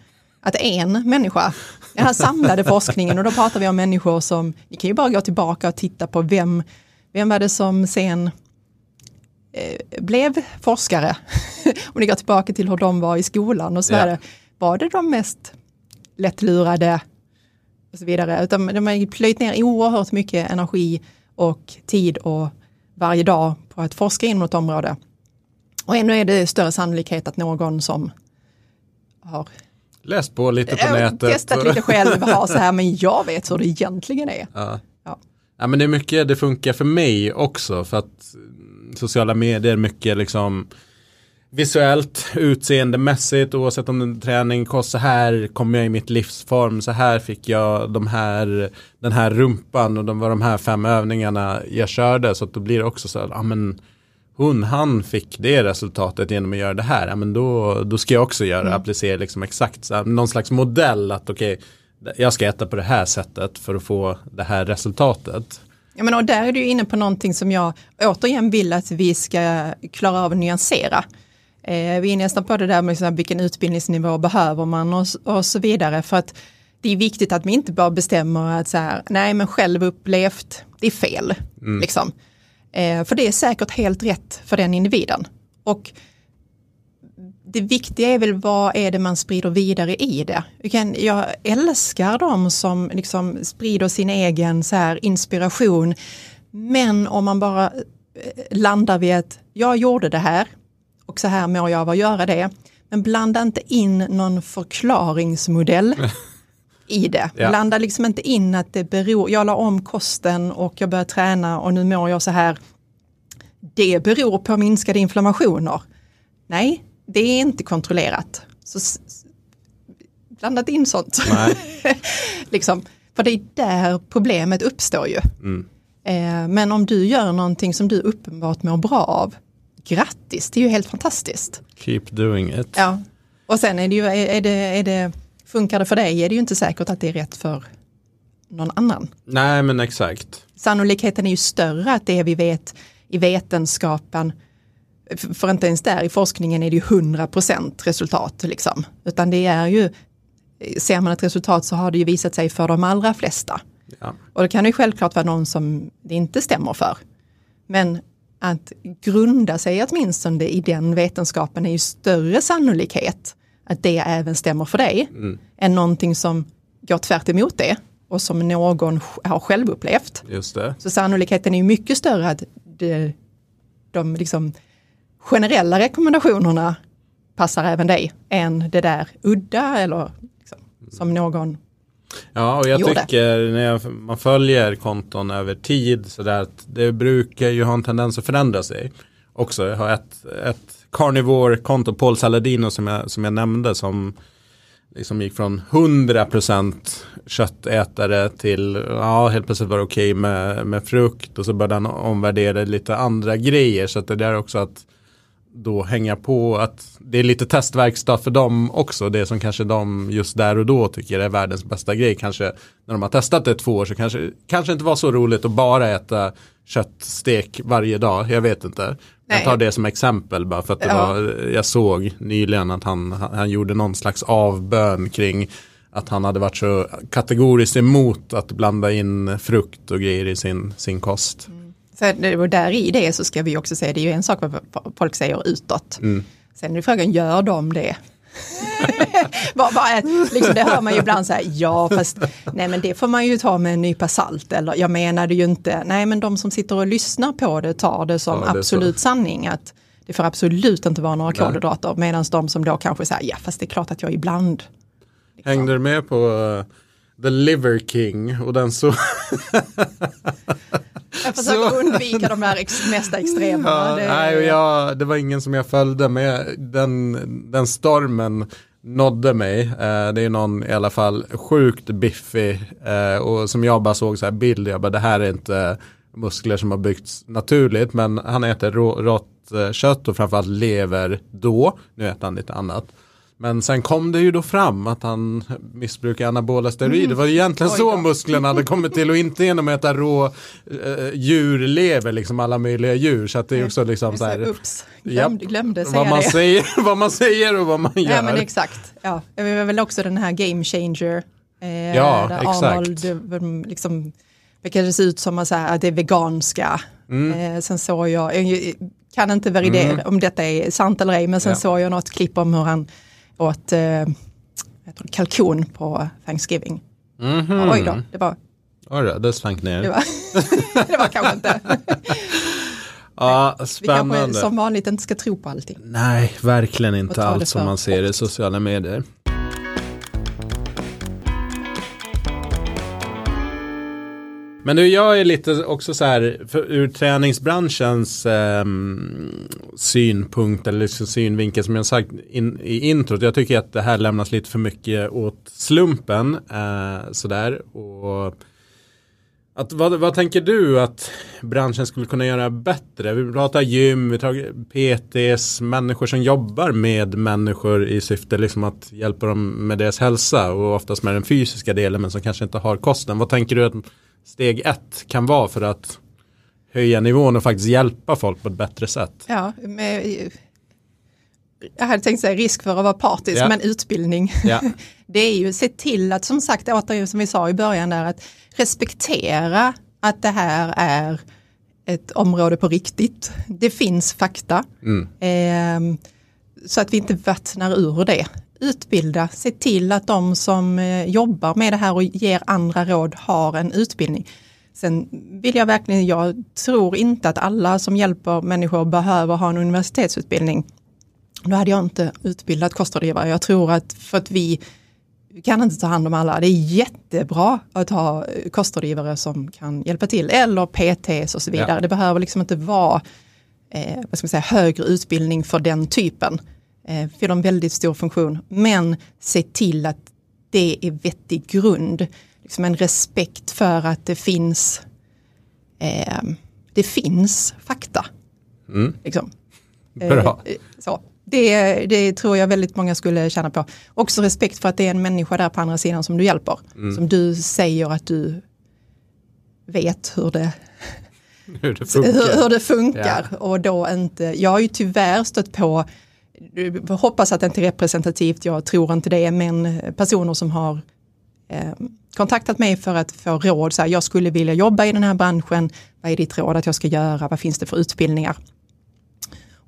Att en människa, den här samlade forskningen, och då pratar vi om människor som, ni kan ju bara gå tillbaka och titta på vem vem var det som sen blev forskare? Om ni går tillbaka till hur de var i skolan och så vidare. Ja. Var det de mest lättlurade och så vidare? Utan de har plöjt ner oerhört mycket energi och tid och varje dag på att forska inom något område. Och ändå är det större sannolikhet att någon som har läst på lite på nätet. Testat lite själv, har så här, men jag vet hur det egentligen är. Ja. Ja men det är mycket, det funkar för mig också för att sociala medier mycket liksom visuellt, utseendemässigt, oavsett om det är träning, kost, så här kom jag i mitt livsform, så här fick jag de här, den här rumpan och de var de här fem övningarna jag körde, så att då blir det också så här, ja men hon, han fick det resultatet genom att göra det här, ja, men då, då ska jag också göra, mm. applicera liksom exakt så här, någon slags modell att okej, okay, jag ska äta på det här sättet för att få det här resultatet. Ja, men och där är du inne på någonting som jag återigen vill att vi ska klara av att nyansera. Eh, vi är nästan på det där med här, vilken utbildningsnivå behöver man och, och så vidare. För att det är viktigt att vi inte bara bestämmer att så här, nej men självupplevt, det är fel. Mm. Liksom. Eh, för det är säkert helt rätt för den individen. Och det viktiga är väl vad är det man sprider vidare i det. Jag älskar de som liksom sprider sin egen så här inspiration. Men om man bara eh, landar vid att jag gjorde det här och så här mår jag av att göra det. Men blanda inte in någon förklaringsmodell i det. Ja. Blanda liksom inte in att det beror, jag la om kosten och jag började träna och nu mår jag så här. Det beror på minskade inflammationer. Nej, det är inte kontrollerat. Så blanda inte in sånt. liksom, för det är där problemet uppstår ju. Mm. Eh, men om du gör någonting som du uppenbart mår bra av, grattis, det är ju helt fantastiskt. Keep doing it. Ja, och sen är det ju, är det, är det Funkar det för dig är det ju inte säkert att det är rätt för någon annan. Nej men exakt. Sannolikheten är ju större att det vi vet i vetenskapen, för inte ens där i forskningen är det ju 100% resultat liksom. Utan det är ju, ser man ett resultat så har det ju visat sig för de allra flesta. Ja. Och det kan ju självklart vara någon som det inte stämmer för. Men att grunda sig åtminstone i den vetenskapen är ju större sannolikhet att det även stämmer för dig, mm. än någonting som går tvärt emot det och som någon har själv upplevt. Så sannolikheten är ju mycket större att det, de liksom generella rekommendationerna passar även dig än det där udda eller liksom, som någon Ja, och jag gjorde. tycker när jag, man följer konton över tid så där att det brukar ju ha en tendens att förändra sig. Också, jag har ett, ett carnivore-konto, Paul Saladino som jag, som jag nämnde som liksom gick från 100% köttätare till, ja helt plötsligt var det okej okay med, med frukt och så började han omvärdera lite andra grejer så att det där också att då hänga på att det är lite testverkstad för dem också. Det som kanske de just där och då tycker är världens bästa grej. Kanske när de har testat det två år så kanske, kanske inte var så roligt att bara äta köttstek varje dag. Jag vet inte. Nej. Jag tar det som exempel bara för att det ja. var, jag såg nyligen att han, han gjorde någon slags avbön kring att han hade varit så kategoriskt emot att blanda in frukt och grejer i sin, sin kost. Mm. Så där i det så ska vi också säga, det är ju en sak vad folk säger utåt. Mm. Sen är frågan, gör de det? bara, bara, liksom, det hör man ju ibland så här, ja fast nej men det får man ju ta med en nypa salt eller jag menade ju inte, nej men de som sitter och lyssnar på det tar det som ja, det absolut sanning att det får absolut inte vara några kolhydrater medan de som då kanske säger, ja fast det är klart att jag ibland. Liksom. Hängde du med på uh, The Liver King och den så Jag försöker så... undvika de här ex mesta extremerna. Ja, det... Nej, jag, det var ingen som jag följde med den, den stormen nådde mig. Eh, det är någon i alla fall sjukt biffig eh, och som jag bara såg så här bild, jag bara det här är inte muskler som har byggts naturligt men han äter rått eh, kött och framförallt lever då, nu äter han lite annat. Men sen kom det ju då fram att han missbrukar anabola steroider. Det var ju egentligen så musklerna hade kommit till och inte genom att äta rå äh, djurlever, liksom alla möjliga djur. Så att det är också liksom så här. Ups, glömde, glömde säga vad man det. Säger, vad man säger och vad man gör. Ja men exakt. Ja, det var väl också den här game changer. Eh, ja, där exakt. Arnold liksom, det ut som att det är veganska. Mm. Eh, sen såg jag, jag kan inte validera mm. om detta är sant eller ej, men sen ja. såg jag något klipp om hur han åt eh, kalkon på Thanksgiving. Mm -hmm. Oj då, det var... Oj då, det slank ner. Det var, det var kanske inte. Ja, spännande. Vi kanske som vanligt inte ska tro på allting. Nej, verkligen inte allt som man ser i sociala medier. Men nu, jag är lite också så här, för, ur träningsbranschens eh, synpunkt eller liksom synvinkel som jag sagt in, i introt. Jag tycker att det här lämnas lite för mycket åt slumpen. Eh, sådär. Och Att, vad, vad tänker du att branschen skulle kunna göra bättre? Vi pratar gym, vi tar PTs, människor som jobbar med människor i syfte liksom att hjälpa dem med deras hälsa och oftast med den fysiska delen men som kanske inte har kosten. Vad tänker du att steg ett kan vara för att höja nivån och faktiskt hjälpa folk på ett bättre sätt? Ja, med, jag hade tänkt säga risk för att vara partisk, ja. men utbildning. Ja. Det är ju se till att som sagt, återigen som vi sa i början där, att respektera att det här är ett område på riktigt. Det finns fakta. Mm. Eh, så att vi inte vattnar ur det. Utbilda, se till att de som eh, jobbar med det här och ger andra råd har en utbildning. Sen vill jag verkligen, jag tror inte att alla som hjälper människor behöver ha en universitetsutbildning. Då hade jag inte utbildat kostrådgivare. Jag tror att för att vi vi kan inte ta hand om alla. Det är jättebra att ha kostrådgivare som kan hjälpa till eller PTs och så vidare. Ja. Det behöver liksom inte vara eh, vad ska man säga, högre utbildning för den typen. Eh, fyller en väldigt stor funktion. Men se till att det är vettig grund. Liksom en respekt för att det finns eh, det finns fakta. Mm. Liksom. Bra. Eh, så. Det, det, tror jag väldigt många skulle tjäna på. Också respekt för att det är en människa där på andra sidan som du hjälper. Mm. Som du säger att du vet hur det, hur det funkar. Hur, hur det funkar. Ja. Och då inte, jag har ju tyvärr stött på, hoppas att det inte är representativt, jag tror inte det, men personer som har eh, kontaktat mig för att få råd. Så här, jag skulle vilja jobba i den här branschen, vad är ditt råd att jag ska göra, vad finns det för utbildningar?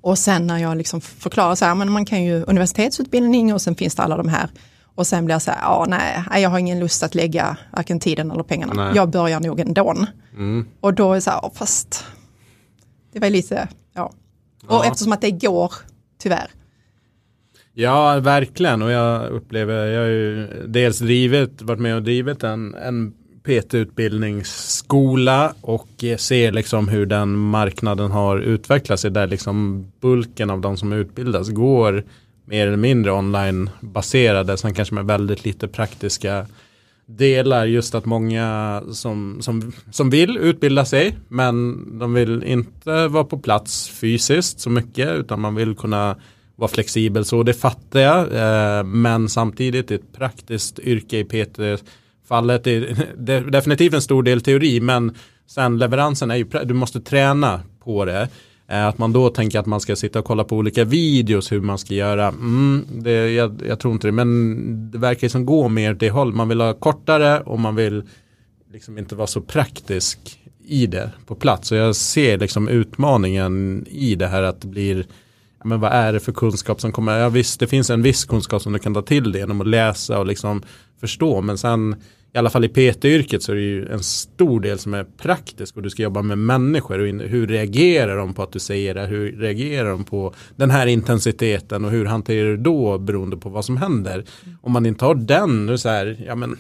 Och sen när jag liksom förklarar så här, men man kan ju universitetsutbildning och sen finns det alla de här. Och sen blir jag så här, ja nej, jag har ingen lust att lägga varken tiden eller pengarna. Nej. Jag börjar nog ändå. Mm. Och då är det så här, fast det var lite, ja. Och ja. eftersom att det går, tyvärr. Ja, verkligen. Och jag upplever, jag har ju dels drivit, varit med och drivit en, en PT-utbildningsskola och ser liksom hur den marknaden har utvecklat sig där liksom bulken av de som utbildas går mer eller mindre online baserade sen kanske med väldigt lite praktiska delar. Just att många som, som, som vill utbilda sig men de vill inte vara på plats fysiskt så mycket utan man vill kunna vara flexibel så det fattar jag eh, men samtidigt ett praktiskt yrke i PT fallet är definitivt en stor del teori men sen leveransen är ju, du måste träna på det. Eh, att man då tänker att man ska sitta och kolla på olika videos hur man ska göra. Mm, det, jag, jag, tror inte det, men det verkar som gå mer det håll. Man vill ha kortare och man vill liksom inte vara så praktisk i det på plats. Och jag ser liksom utmaningen i det här att det blir men vad är det för kunskap som kommer? Ja visst, det finns en viss kunskap som du kan ta till dig genom att läsa och liksom förstå. Men sen i alla fall i PT-yrket så är det ju en stor del som är praktisk och du ska jobba med människor och hur reagerar de på att du säger det, hur reagerar de på den här intensiteten och hur hanterar du då beroende på vad som händer. Om man inte har den, så här, ja men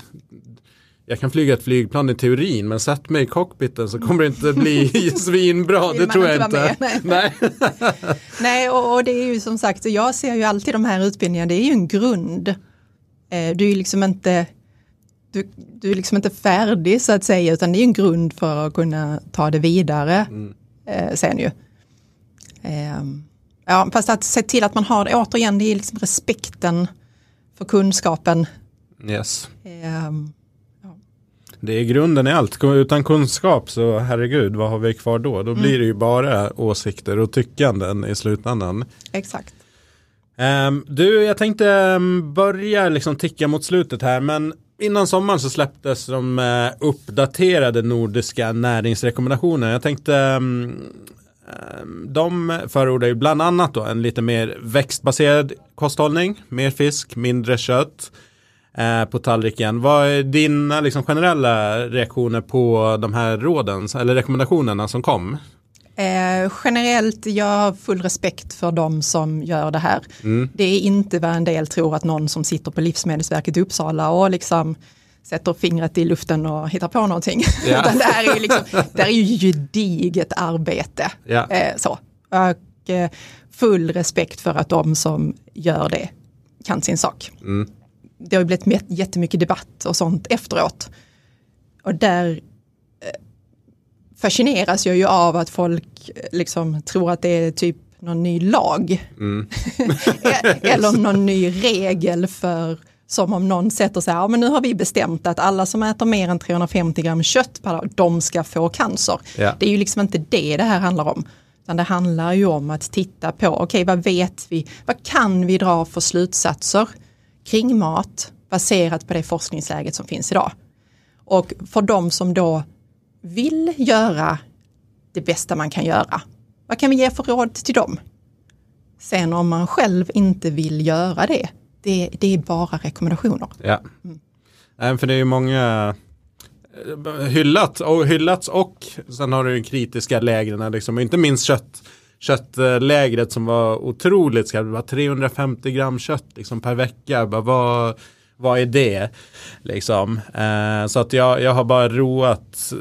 jag kan flyga ett flygplan i teorin men sätt mig i cockpiten så kommer det inte bli svinbra, det tror jag inte. Med, nej, nej. nej och, och, det är ju som sagt, jag ser ju alltid de här utbildningarna, det är ju en grund. Eh, du är liksom inte du, du är liksom inte färdig så att säga utan det är en grund för att kunna ta det vidare mm. eh, sen ju. Eh, ja, fast att se till att man har det, återigen det är liksom respekten för kunskapen. Yes. Eh, det är grunden i allt. Utan kunskap så herregud, vad har vi kvar då? Då mm. blir det ju bara åsikter och tyckanden i slutändan. Exakt. Um, du, jag tänkte um, börja liksom ticka mot slutet här, men innan sommaren så släpptes de uh, uppdaterade nordiska näringsrekommendationerna. Jag tänkte um, de förordar ju bland annat då en lite mer växtbaserad kosthållning, mer fisk, mindre kött uh, på tallriken. Vad är dina liksom, generella reaktioner på de här råden eller rekommendationerna som kom? Eh, generellt, jag har full respekt för de som gör det här. Mm. Det är inte vad en del tror att någon som sitter på Livsmedelsverket i Uppsala och liksom sätter fingret i luften och hittar på någonting. Ja. Utan det här är ju, liksom, det här är ju gediget arbete. Ja. Eh, så. Och eh, full respekt för att de som gör det kan sin sak. Mm. Det har blivit jättemycket debatt och sånt efteråt. Och där fascineras jag ju av att folk liksom tror att det är typ någon ny lag. Mm. Eller någon ny regel för som om någon sätter sig, ja men nu har vi bestämt att alla som äter mer än 350 gram kött per dag, de ska få cancer. Ja. Det är ju liksom inte det det här handlar om. Utan det handlar ju om att titta på, okej okay, vad vet vi, vad kan vi dra för slutsatser kring mat baserat på det forskningsläget som finns idag. Och för de som då vill göra det bästa man kan göra, vad kan vi ge för råd till dem? Sen om man själv inte vill göra det, det, det är bara rekommendationer. Ja, mm. för det är ju många eh, hyllat och hyllats och sen har du kritiska lägren, liksom, inte minst kött köttlägret som var otroligt skarpt. Det var 350 gram kött liksom, per vecka. Bara, vad, vad är det? Liksom. Eh, så att jag, jag har bara roat,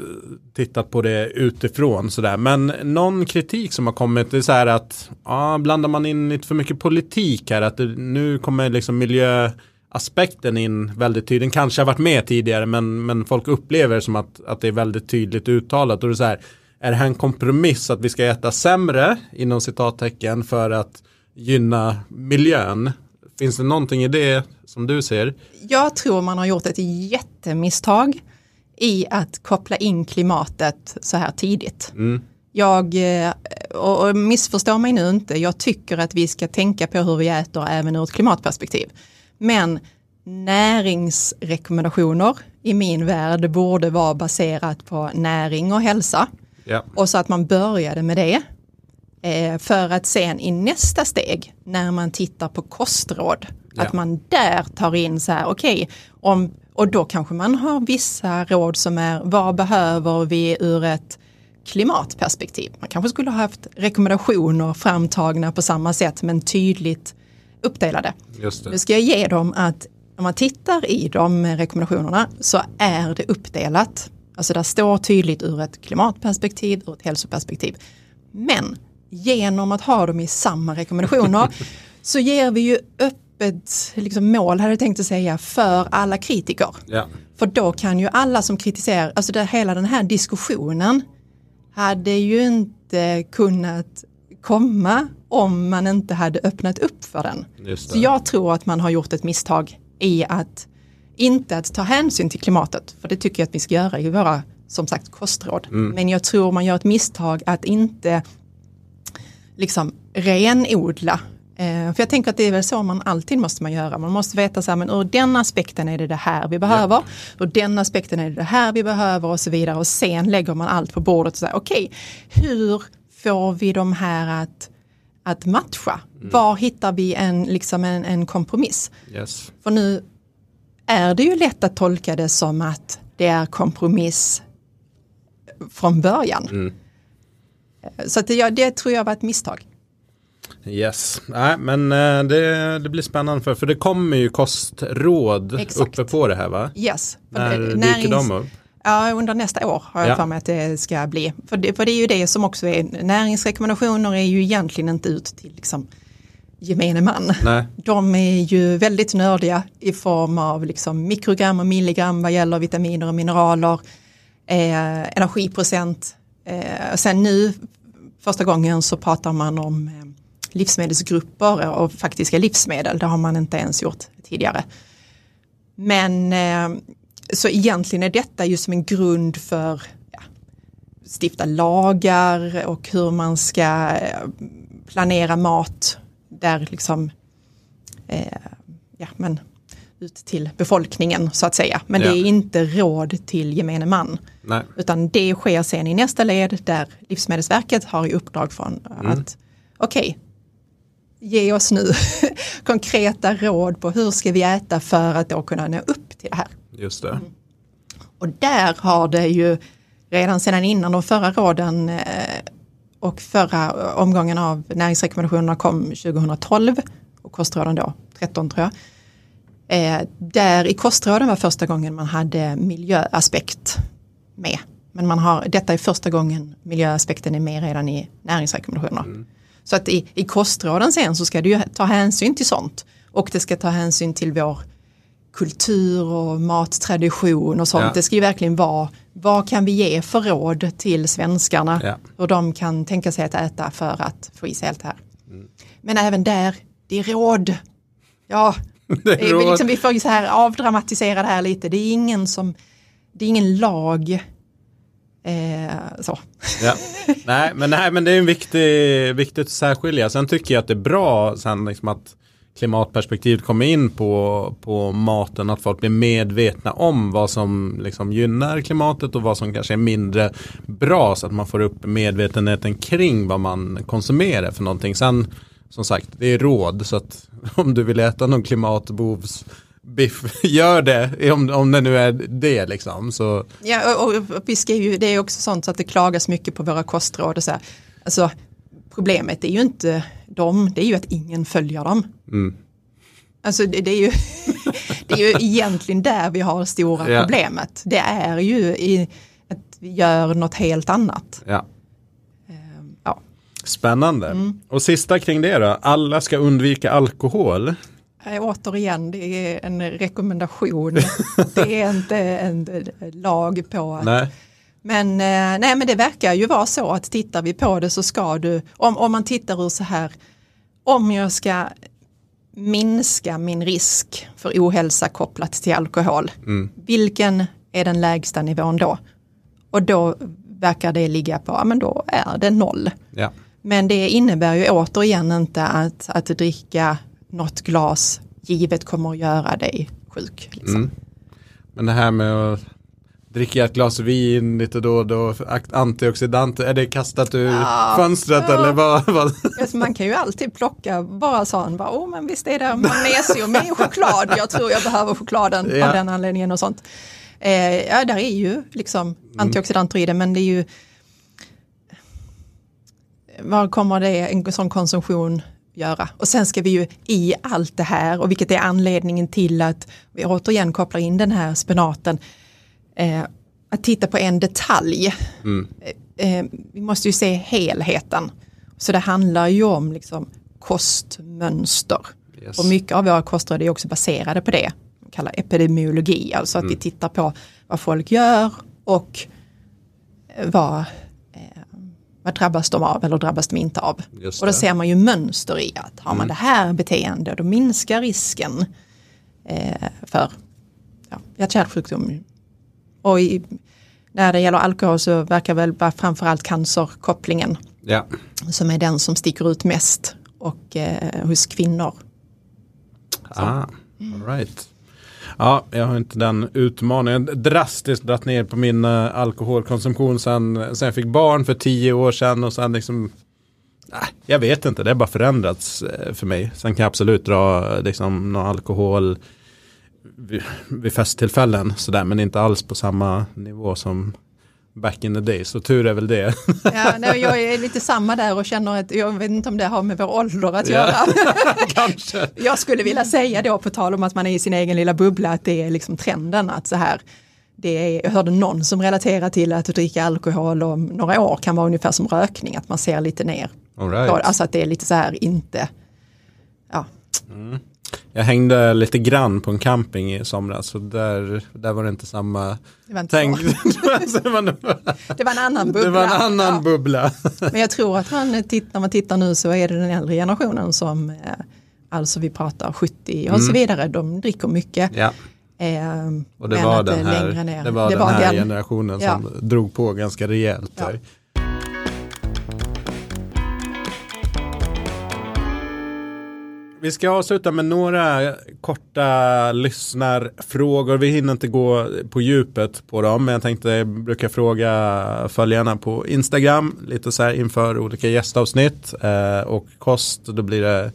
tittat på det utifrån sådär. Men någon kritik som har kommit är så här att ja, blandar man in lite för mycket politik här, att det, nu kommer liksom miljöaspekten in väldigt tydligt. Den kanske har varit med tidigare men, men folk upplever som att, att det är väldigt tydligt uttalat. Och det är så här, är det här en kompromiss att vi ska äta sämre inom citattecken för att gynna miljön? Finns det någonting i det som du ser? Jag tror man har gjort ett jättemisstag i att koppla in klimatet så här tidigt. Mm. Jag, eh, och missförstå mig nu inte, jag tycker att vi ska tänka på hur vi äter även ur ett klimatperspektiv. Men näringsrekommendationer i min värld borde vara baserat på näring och hälsa. Ja. Och så att man började med det. Eh, för att sen i nästa steg, när man tittar på kostråd, ja. att man där tar in så här, okej, okay, och då kanske man har vissa råd som är, vad behöver vi ur ett klimatperspektiv? Man kanske skulle ha haft rekommendationer framtagna på samma sätt men tydligt uppdelade. Just det. Nu ska jag ge dem att om man tittar i de rekommendationerna så är det uppdelat Alltså där står tydligt ur ett klimatperspektiv, ur ett hälsoperspektiv. Men genom att ha dem i samma rekommendationer så ger vi ju öppet liksom, mål, hade jag tänkt att säga, för alla kritiker. Ja. För då kan ju alla som kritiserar, alltså det, hela den här diskussionen hade ju inte kunnat komma om man inte hade öppnat upp för den. Så jag tror att man har gjort ett misstag i att inte att ta hänsyn till klimatet, för det tycker jag att vi ska göra i våra, som sagt, kostråd. Mm. Men jag tror man gör ett misstag att inte liksom renodla. Eh, för jag tänker att det är väl så man alltid måste man göra. Man måste veta så här, men ur den aspekten är det det här vi behöver. Ja. Ur den aspekten är det det här vi behöver och så vidare. Och sen lägger man allt på bordet och säger, okej, okay, hur får vi de här att att matcha. Mm. Var hittar vi en, liksom en, en kompromiss? Yes. För nu är det ju lätt att tolka det som att det är kompromiss från början. Mm. Så det, det tror jag var ett misstag. Yes, Nej, men eh, det, det, blir spännande för, för det kommer ju kostråd Exakt. uppe på det här va? Yes. När dyker de upp? Ja, under nästa år har jag ja. för mig att det ska bli. För det, för det är ju det som också är, näringsrekommendationer är ju egentligen inte ut till liksom gemene man. Nej. De är ju väldigt nördiga i form av liksom mikrogram och milligram vad gäller vitaminer och mineraler, eh, energiprocent. Eh, sen nu första gången så pratar man om eh, livsmedelsgrupper och faktiska livsmedel. Det har man inte ens gjort tidigare. Men eh, så egentligen är detta ju som en grund för ja, stifta lagar och hur man ska eh, planera mat där liksom, eh, ja men ut till befolkningen så att säga. Men ja. det är inte råd till gemene man. Nej. Utan det sker sen i nästa led där Livsmedelsverket har i uppdrag från mm. att okej, okay, ge oss nu konkreta råd på hur ska vi äta för att då kunna nå upp till det här. Just det. Mm. Och där har det ju redan sedan innan de förra råden eh, och förra omgången av näringsrekommendationerna kom 2012 och kostråden då 13 tror jag. Eh, där i kostråden var första gången man hade miljöaspekt med. Men man har, detta är första gången miljöaspekten är med redan i näringsrekommendationerna. Mm. Så att i, i kostråden sen så ska ju ta hänsyn till sånt. Och det ska ta hänsyn till vår kultur och mattradition och sånt. Ja. Det ska ju verkligen vara vad kan vi ge för råd till svenskarna Ja. hur de kan tänka sig att äta för att få i sig allt det här. Men även där, det är råd. Ja, Det är råd. liksom, vi får så här avdramatisera det här lite. Det är ingen som, det är ingen lag. Eh, så. Ja. Nej, men, nej, men det är en viktig, viktigt att särskilja. Sen tycker jag att det är bra sen liksom att klimatperspektivet kommer in på, på maten, att folk blir medvetna om vad som liksom gynnar klimatet och vad som kanske är mindre bra så att man får upp medvetenheten kring vad man konsumerar för någonting. Sen som sagt, det är råd så att om du vill äta någon klimatbovs biff, gör det om, om det nu är det liksom. Så, Ja, och, och, och vi ju, det är också sånt så att det klagas mycket på våra kostråd och så här. Alltså, problemet är ju inte dem, det är ju att ingen följer dem. mm. Alltså det, det, är ju, det är ju egentligen där vi har det stora Ja. problemet. Det är ju i att vi gör något helt annat. ja. Ehm, Ja. Spännande. Mm. Och sista kring det då. Alla ska undvika alkohol. Eh, Återigen, det är en rekommendation. Det är inte en lag på att Nej. Men, eh, nej, men det verkar ju vara så att tittar vi på det så ska du, om, om man tittar ur så här, om jag ska minska min risk för ohälsa kopplat till alkohol, vilken är den lägsta nivån då? Och då verkar det ligga på, ja men då är det noll. Ja. Men det innebär ju återigen inte att, att dricka något glas givet kommer att göra dig sjuk. Liksom. Mm. Men det här med att dricka ett glas vin lite då och då, antioxidanter, är det kastat ur Ja. fönstret eller vad? vad? Alltså man kan ju alltid plocka bara sån, bara, oh, men visst är det magnesium i choklad, jag tror jag behöver chokladen Ja. av den anledningen och sånt. Eh, ja, där är ju liksom antioxidanter i det, men det är ju vad kommer det en sån konsumtion göra? Och sen ska vi ju i allt det här och vilket är anledningen till att vi återigen kopplar in den här spenaten, eh, att titta på en detalj. Eh, vi måste ju se helheten. Så det handlar ju om liksom kostmönster. Yes. Och mycket av våra kostråd är också baserade på det. Man kallar epidemiologi, alltså att vi tittar på vad folk gör och eh, vad, eh, vad drabbas de av eller drabbas de inte av. Just Och då det. ser man ju mönster i att har man det här beteende då minskar risken eh, för ja, hjärt-kärlsjukdom. Och i, när det gäller alkohol så verkar väl vara framförallt cancerkopplingen Ja. som är den som sticker ut mest och eh, hos kvinnor. Ah, all right. Ja, jag har inte den utmaningen. Drastiskt dragit ner på min eh, alkoholkonsumtion sen, sen jag fick barn för tio år sedan och sen liksom Nej, jag vet inte, det har bara förändrats eh, för mig. Sen kan jag absolut dra eh, liksom, någon alkohol vid, vid festtillfällen sådär, men inte alls på samma nivå som back in the day. Så tur är väl det. Ja, nej, jag är lite samma där och känner att jag vet inte om det har med vår ålder att Ja. göra. Kanske. Jag skulle vilja säga då på tal om att man är i sin egen lilla bubbla att det är liksom trenden att så här det är, jag hörde någon som relaterar till att dricka alkohol om några år kan vara ungefär som rökning, att man ser lite ner All right. Alltså att det är lite så här inte, ja, Jag hängde lite grann på en camping i somras. Så där, där var det inte samma det var, inte tänk. det, var, det var en annan bubbla. det var en annan Ja. bubbla. Men jag tror att man när man tittar nu så är det den äldre generationen som, eh, alltså vi pratar 70 och så vidare, de dricker mycket. Ja, Eh, och det var den är här, längre ner. det var den här generationen som drog på ganska rejält. Ja. Där. Vi ska avsluta med några korta lyssnarfrågor. Vi hinner inte gå på djupet på dem, men jag tänkte jag brukar fråga följarna på Instagram lite så här inför olika gästavsnitt eh, och kost. Då blir det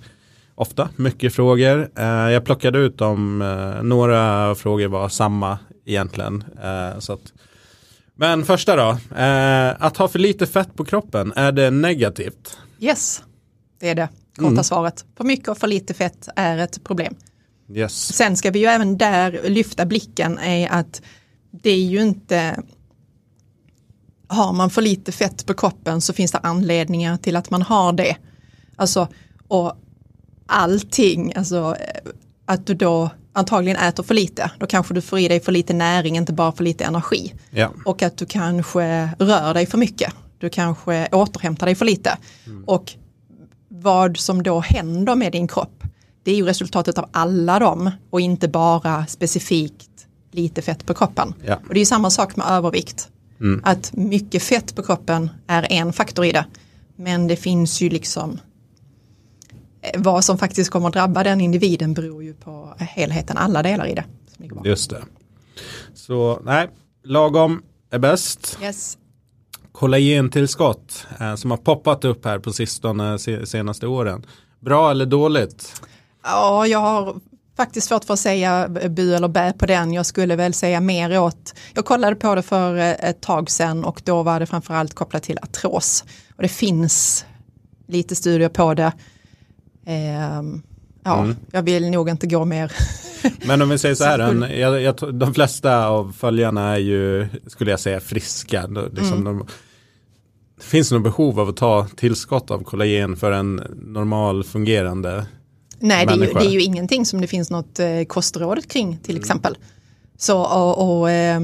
ofta mycket frågor. Eh, jag plockade ut dem. Eh, några frågor var samma egentligen. Eh, så att, men första då. Eh, att ha för lite fett på kroppen, är det negativt? Yes, det är det korta Mm. svaret. För mycket och för lite fett är ett problem. Yes. Sen ska vi ju även där lyfta blicken är att det är ju inte har man för lite fett på kroppen så finns det anledningar till att man har det. Alltså, och allting, alltså eh, att du då, antagligen äter för lite. Då kanske du får i dig för lite näring, inte bara för lite energi. Ja. Och att du kanske rör dig för mycket. Du kanske återhämtar dig för lite. Mm. Och vad som då händer med din kropp, det är ju resultatet av alla dem och inte bara specifikt lite fett på kroppen. Ja. Och det är ju samma sak med övervikt. Mm. Att mycket fett på kroppen är en faktor i det. Men det finns ju liksom eh, vad som faktiskt kommer att drabba den individen beror ju på helheten, alla delar i det. Just det. Så nej, lagom är bäst. Yes. Kollagentillskott eh, som har poppat upp här på sistone senaste åren. Bra eller dåligt? Ja, jag har faktiskt svårt för att säga bu eller bä på den. Jag skulle väl säga mer åt, jag kollade på det för eh, ett tag sedan och då var det framförallt kopplat till artros. Och det finns lite studier på det. Ehm, ja, Mm. jag vill nog inte gå mer. Men om vi säger så här, en, jag, jag, de flesta av följarna är ju, skulle jag säga, friska. Liksom Mm. de, det finns nog behov av att ta tillskott av kollagen för en normal fungerande. Nej, det är, ju, det är ju ingenting som det finns något eh, kostråd kring Mm. till exempel. Så och, och eh,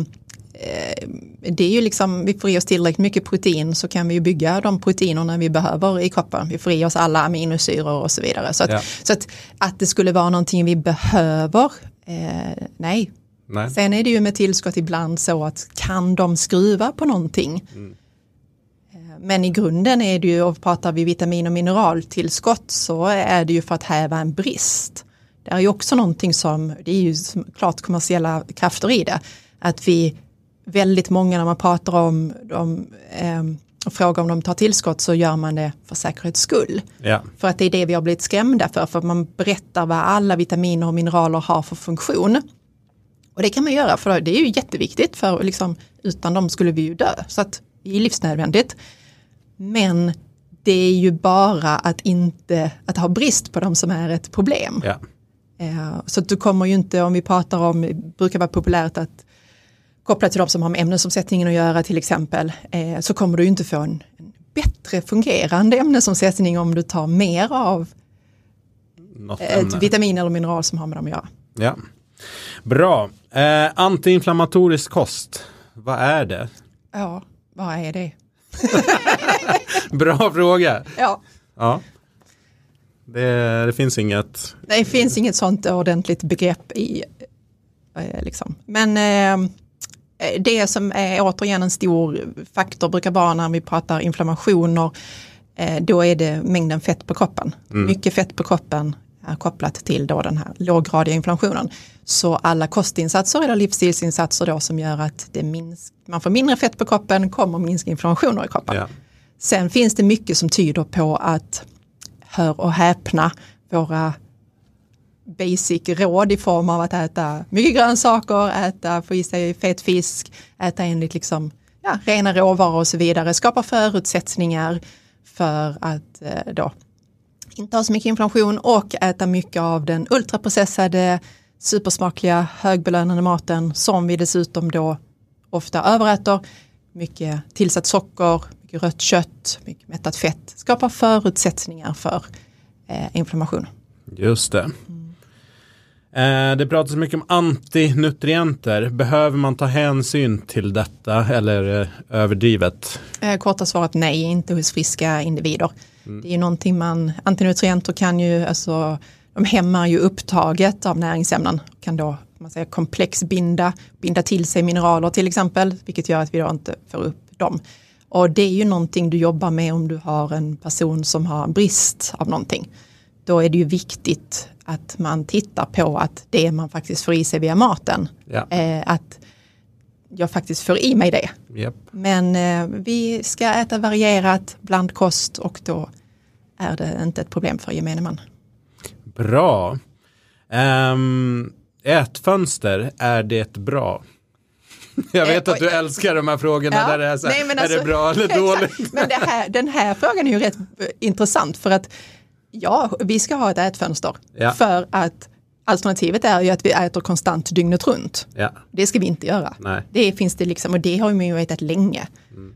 det är ju liksom, vi får i oss tillräckligt mycket protein så kan vi ju bygga de proteinerna vi behöver i kroppen. Vi får i oss alla aminosyror och så vidare. Så att, Ja. så att, att det skulle vara någonting vi behöver, eh, nej. Nej. Sen är det ju med tillskott ibland så att kan de skruva på någonting? Eh, Men i grunden är det ju, och pratar vi vitamin och mineraltillskott så är det ju för att häva en brist. Det är ju också någonting som, det är ju klart kommersiella krafter i det, att vi väldigt många när man pratar om de, ehm, och frågar om de tar tillskott så gör man det för säkerhets skull. Ja. För att det är det vi har blivit skrämda för, för att man berättar vad alla vitaminer och mineraler har för funktion. Och det kan man göra för det är ju jätteviktigt för liksom, utan dem skulle vi ju dö. Så att det är livsnödvändigt. Men det är ju bara att inte, att ha brist på dem som är ett problem. Ja. Eh, Så du kommer ju inte, om vi pratar om, det brukar vara populärt att koppla till de som har med ämnesomsättningen att göra till exempel, eh, så kommer du inte få en, bättre fungerande ämnesomsättning om du tar mer av ett vitamin eller mineral som har med dem att göra. Ja. Bra. Eh, antiinflammatorisk kost. Vad är det? Ja, vad är det? Bra fråga. Ja, Ja. Det, det finns inget. det finns inget sånt ordentligt begrepp i, eh, liksom. Men eh, det som är återigen en stor faktor brukar vara när vi pratar inflammationer, eh, då är det mängden fett på kroppen. Mycket fett på kroppen är kopplat till då den här låggradiga inflammationen. Så alla kostinsatser eller livsstilsinsatser då som gör att det minsk, man får mindre fett på kroppen kommer minska inflammationer i kroppen. Ja. Sen finns det mycket som tyder på att, hör och häpna, våra basic råd i form av att äta mycket grönsaker, äta, få i sig fet fisk, äta enligt liksom, ja, rena råvaror och så vidare, skapar förutsättningar för att eh, då inte ha så mycket inflammation och äta mycket av den ultraprocessade, supersmakliga, högbelönande maten som vi dessutom då ofta överäter. Mycket tillsatt socker, mycket rött kött, mycket mättat fett skapar förutsättningar för eh, inflammation. Just det. Eh, det pratas mycket om antinutrienter. Behöver man ta hänsyn till detta eller eh, överdrivet? Eh, korta svaret nej, inte hos friska individer. Det är ju någonting man, antinutrienter kan ju, alltså de hämmar ju upptaget av näringsämnen, kan då man säger, komplexbinda, binda till sig mineraler till exempel, vilket gör att vi då inte får upp dem. Och det är ju någonting du jobbar med om du har en person som har brist av någonting. Då är det ju viktigt att man tittar på att det man faktiskt får i sig via maten, Ja. eh, att jag faktiskt får i mig det. Japp. Men eh, vi ska äta varierat blandkost och då är det inte ett problem för gemene man. Bra. Um, ätfönster, är det bra? Jag vet Eh, att du oj. älskar de här frågorna Ja, där det är så här, nej, men är alltså- det bra eller dåligt? Men här, den här frågan är ju rätt eh, intressant för att ja, vi ska ha ett ätfönster. Ja. För att alternativet är ju att vi äter konstant dygnet runt. Ja, Det ska vi inte göra. nej. Det finns det liksom, och det har man ju vetat länge.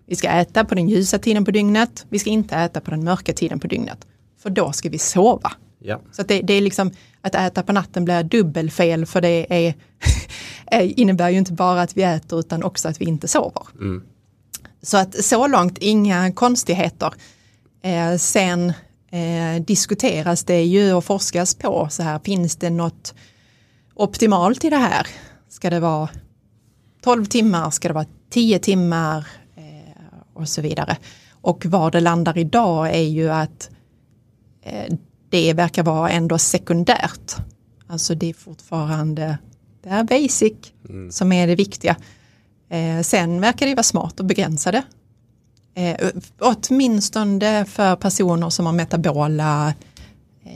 Vi ska äta på den ljusa tiden på dygnet, vi ska inte äta på den mörka tiden på dygnet. För då ska vi sova. Ja. Så att det, det är liksom att äta på natten blir dubbelfel för det är, innebär ju inte bara att vi äter utan också att vi inte sover. Mm. Så att så långt inga konstigheter. Eh, sen eh, diskuteras det ju och forskas på så här, finns det något optimalt i det här? Ska det vara 12 timmar, ska det vara 10 timmar eh, och så vidare. Och var det landar idag är ju att eh, det verkar vara ändå sekundärt. Alltså det är fortfarande det är basic mm. som är det viktiga. Eh, sen verkar det vara smart att begränsa det. Eh, åtminstone för personer som har metabola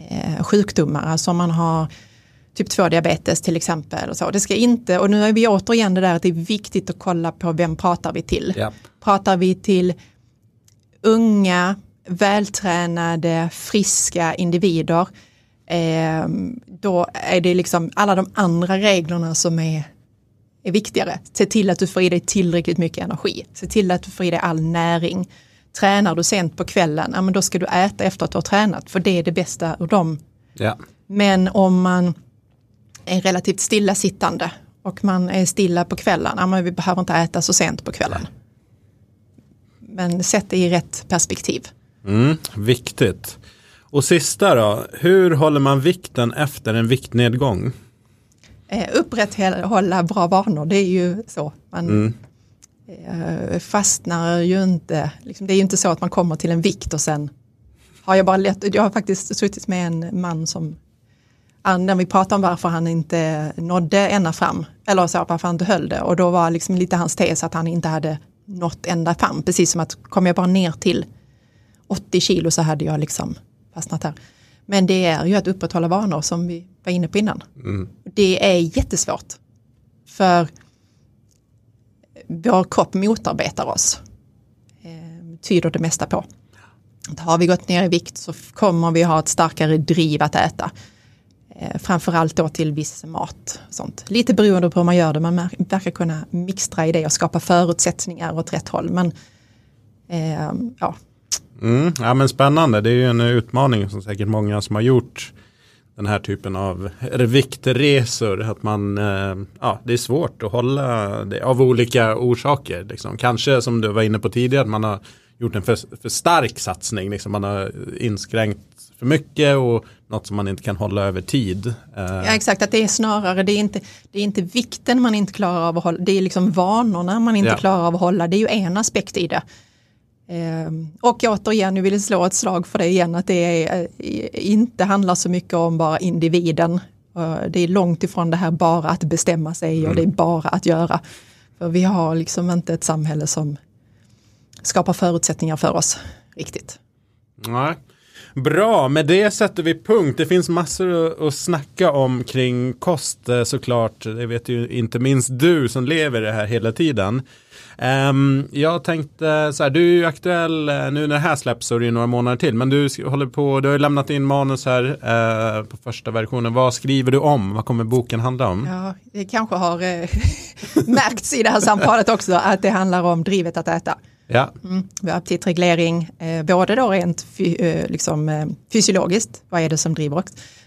eh, sjukdomar, alltså om man har typ 2 diabetes till exempel. Och så. Det ska inte, och nu är vi återigen det där att det är viktigt att kolla på vem pratar vi till. Yep. Pratar vi till unga, vältränade, friska individer, eh, då är det liksom alla de andra reglerna som är, är viktigare. Se till att du får i dig tillräckligt mycket energi. Se till att du får i dig all näring. Tränar du sent på kvällen, ja, men då ska du äta efter att du har tränat, för det är det bästa ur dem. Ja. Men om man är relativt stillasittande och man är stilla på kvällen, ja, men vi behöver inte äta så sent på kvällen. Men sätt det i rätt perspektiv. Mm, viktigt. Och sista då, hur håller man vikten efter en viktnedgång? Eh, upprätthålla bra vanor, det är ju så. Man mm. eh, fastnar ju inte, liksom, det är ju inte så att man kommer till en vikt och sen har jag bara lätt, jag har faktiskt suttit med en man som när vi pratade om varför han inte nådde ända fram, eller så varför han inte höll det, och då var liksom lite hans tes att han inte hade nått ända fram, precis som att kom jag bara ner till 80 kilo så hade jag liksom fastnat här. Men det är ju att upprätthålla vanor som vi var inne på innan. Mm. Det är jättesvårt. För vår kropp motarbetar oss. Eh, tyder det mesta på. Har vi gått ner i vikt så kommer vi ha ett starkare driv att äta. Eh, framförallt då till viss mat. Sånt. Lite beroende på hur man gör det, man verkar kunna mixtra i det och skapa förutsättningar åt rätt håll. Men eh, ja, Mm, ja men spännande, det är ju en utmaning som säkert många som har gjort den här typen av viktresor. Att man, eh, ja, det är svårt att hålla det av olika orsaker. Liksom. Kanske som du var inne på tidigare, att man har gjort en för, för stark satsning. Liksom. Man har inskränkt för mycket och något som man inte kan hålla över tid. Eh. Ja, exakt, att det är snarare, det är, inte, det är inte vikten man inte klarar av att hålla, det är liksom vanorna man inte ja. klarar av att hålla. Det är ju en aspekt i det. Ehm, och återigen, jag vill slå ett slag för det igen, att det är, eh, inte handlar så mycket om bara individen. Det är långt ifrån det här bara att bestämma sig och mm. det är bara att göra. För vi har liksom inte ett samhälle som skapar förutsättningar för oss riktigt. Nej. Bra, med det sätter vi punkt. Det finns massor att snacka om kring kost eh, såklart. Det vet ju inte minst du som lever det här hela tiden. Um, jag tänkte så här, du är ju aktuell eh, nu när det här släpps så är det några månader till. Men du håller på, du har lämnat in manus här uh, på första versionen. Vad skriver du om? Vad kommer boken handla om? Ja, det kanske har uh, märkts i det här samtalet också att det handlar om drivet att äta. Ja. Mm, vi har aptitreglering, eh, både då rent fy, eh, liksom, eh, fysiologiskt, vad är det som driver oss?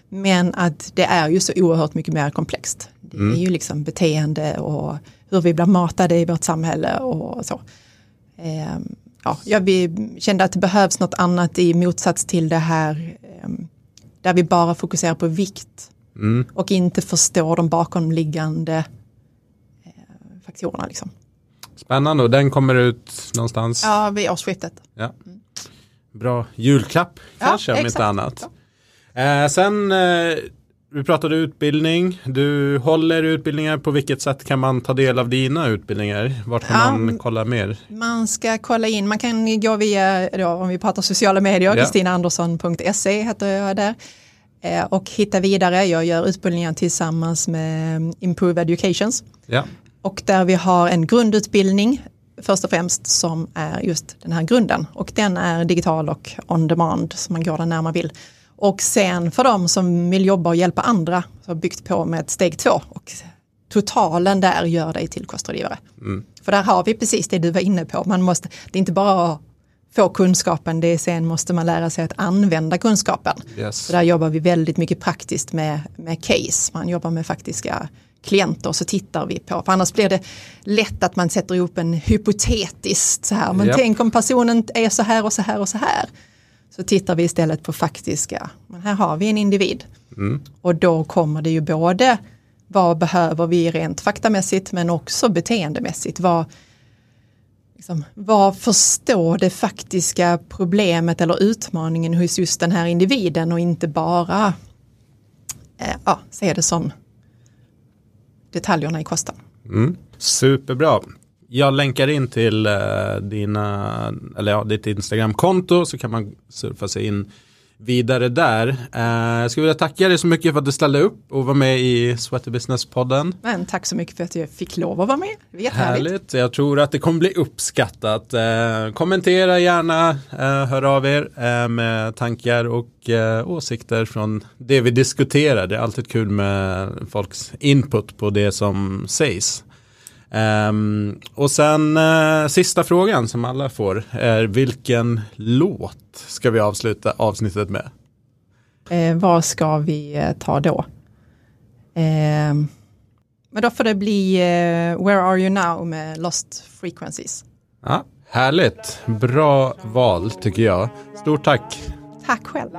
Men att det är ju så oerhört mycket mer komplext. Det mm. är ju liksom beteende och hur vi blir matade i vårt samhälle och så. Eh, ja, jag kände att det behövs något annat i motsats till det här eh, där vi bara fokuserar på vikt mm. och inte förstår de bakomliggande eh, faktorerna. Liksom. Spännande och den kommer ut någonstans? Ja, vid årsskiftet. Ja. Bra julklapp kanske ja, om inte annat. Eh, sen eh, vi pratade utbildning. Du håller utbildningar. På vilket sätt kan man ta del av dina utbildningar? Vart kan ja, man kolla mer? Man ska kolla in. Man kan gå via, då, om vi pratar sociala medier, ja. kristinaandersson.se heter jag där. Eh, och hitta vidare. Jag gör utbildningar tillsammans med Improve Educations. Ja. Och där vi har en grundutbildning först och främst som är just den här grunden. Och den är digital och on demand så man går den när man vill. Och sen för de som vill jobba och hjälpa andra så har byggt på med ett steg två. Och totalen där gör dig till kostrådgivare. Mm. För där har vi precis det du var inne på. Man måste, det är inte bara få kunskapen, det är sen måste man lära sig att använda kunskapen. Yes. Så där jobbar vi väldigt mycket praktiskt med, med case, man jobbar med faktiska klienter och så tittar vi på, för annars blir det lätt att man sätter ihop en hypotetiskt så här, men Japp. tänk om personen är så här och så här och så här. Så tittar vi istället på faktiska, men här har vi en individ. Och då kommer det ju både vad behöver vi rent faktamässigt men också beteendemässigt. Vad, liksom, vad förstår det faktiska problemet eller utmaningen hos just den här individen och inte bara eh, ja, se det som detaljerna i kosten. Superbra. Jag länkar in till eh, dina, eller ja, ditt Instagramkonto så kan man surfa sig in vidare där. Eh, jag skulle vilja tacka dig så mycket för att du ställde upp och var med i Sweaty Business-podden. Men tack så mycket för att jag fick lov att vara med. Det jättehärligt. Härligt, jag tror att det kommer bli uppskattat. Eh, kommentera gärna, eh, hör av er eh, med tankar och eh, åsikter från det vi diskuterar. Det är alltid kul med folks input på det som sägs. Ehm, och sen eh, sista frågan som alla får är vilken låt ska vi avsluta avsnittet med? Eh, vad ska vi eh, ta då? Eh, men då får det bli eh, Where Are You Now med Lost Frequencies. Ja, härligt, bra val tycker jag. Stort tack. Tack själv.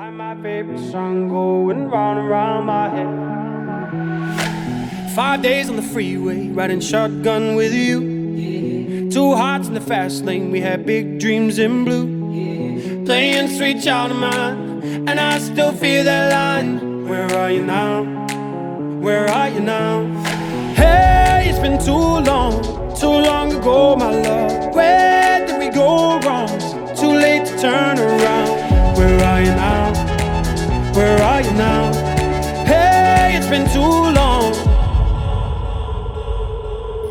Five days on the freeway, riding shotgun with you. Two hearts in the fast lane, we had big dreams in blue. Playing sweet child of mine, and I still feel that line. Where are you now? Where are you now? Hey, it's been too long, too long ago, my love. Where did we go wrong? Too late to turn around. Where are you now? Where are you now? Hey, it's been too long.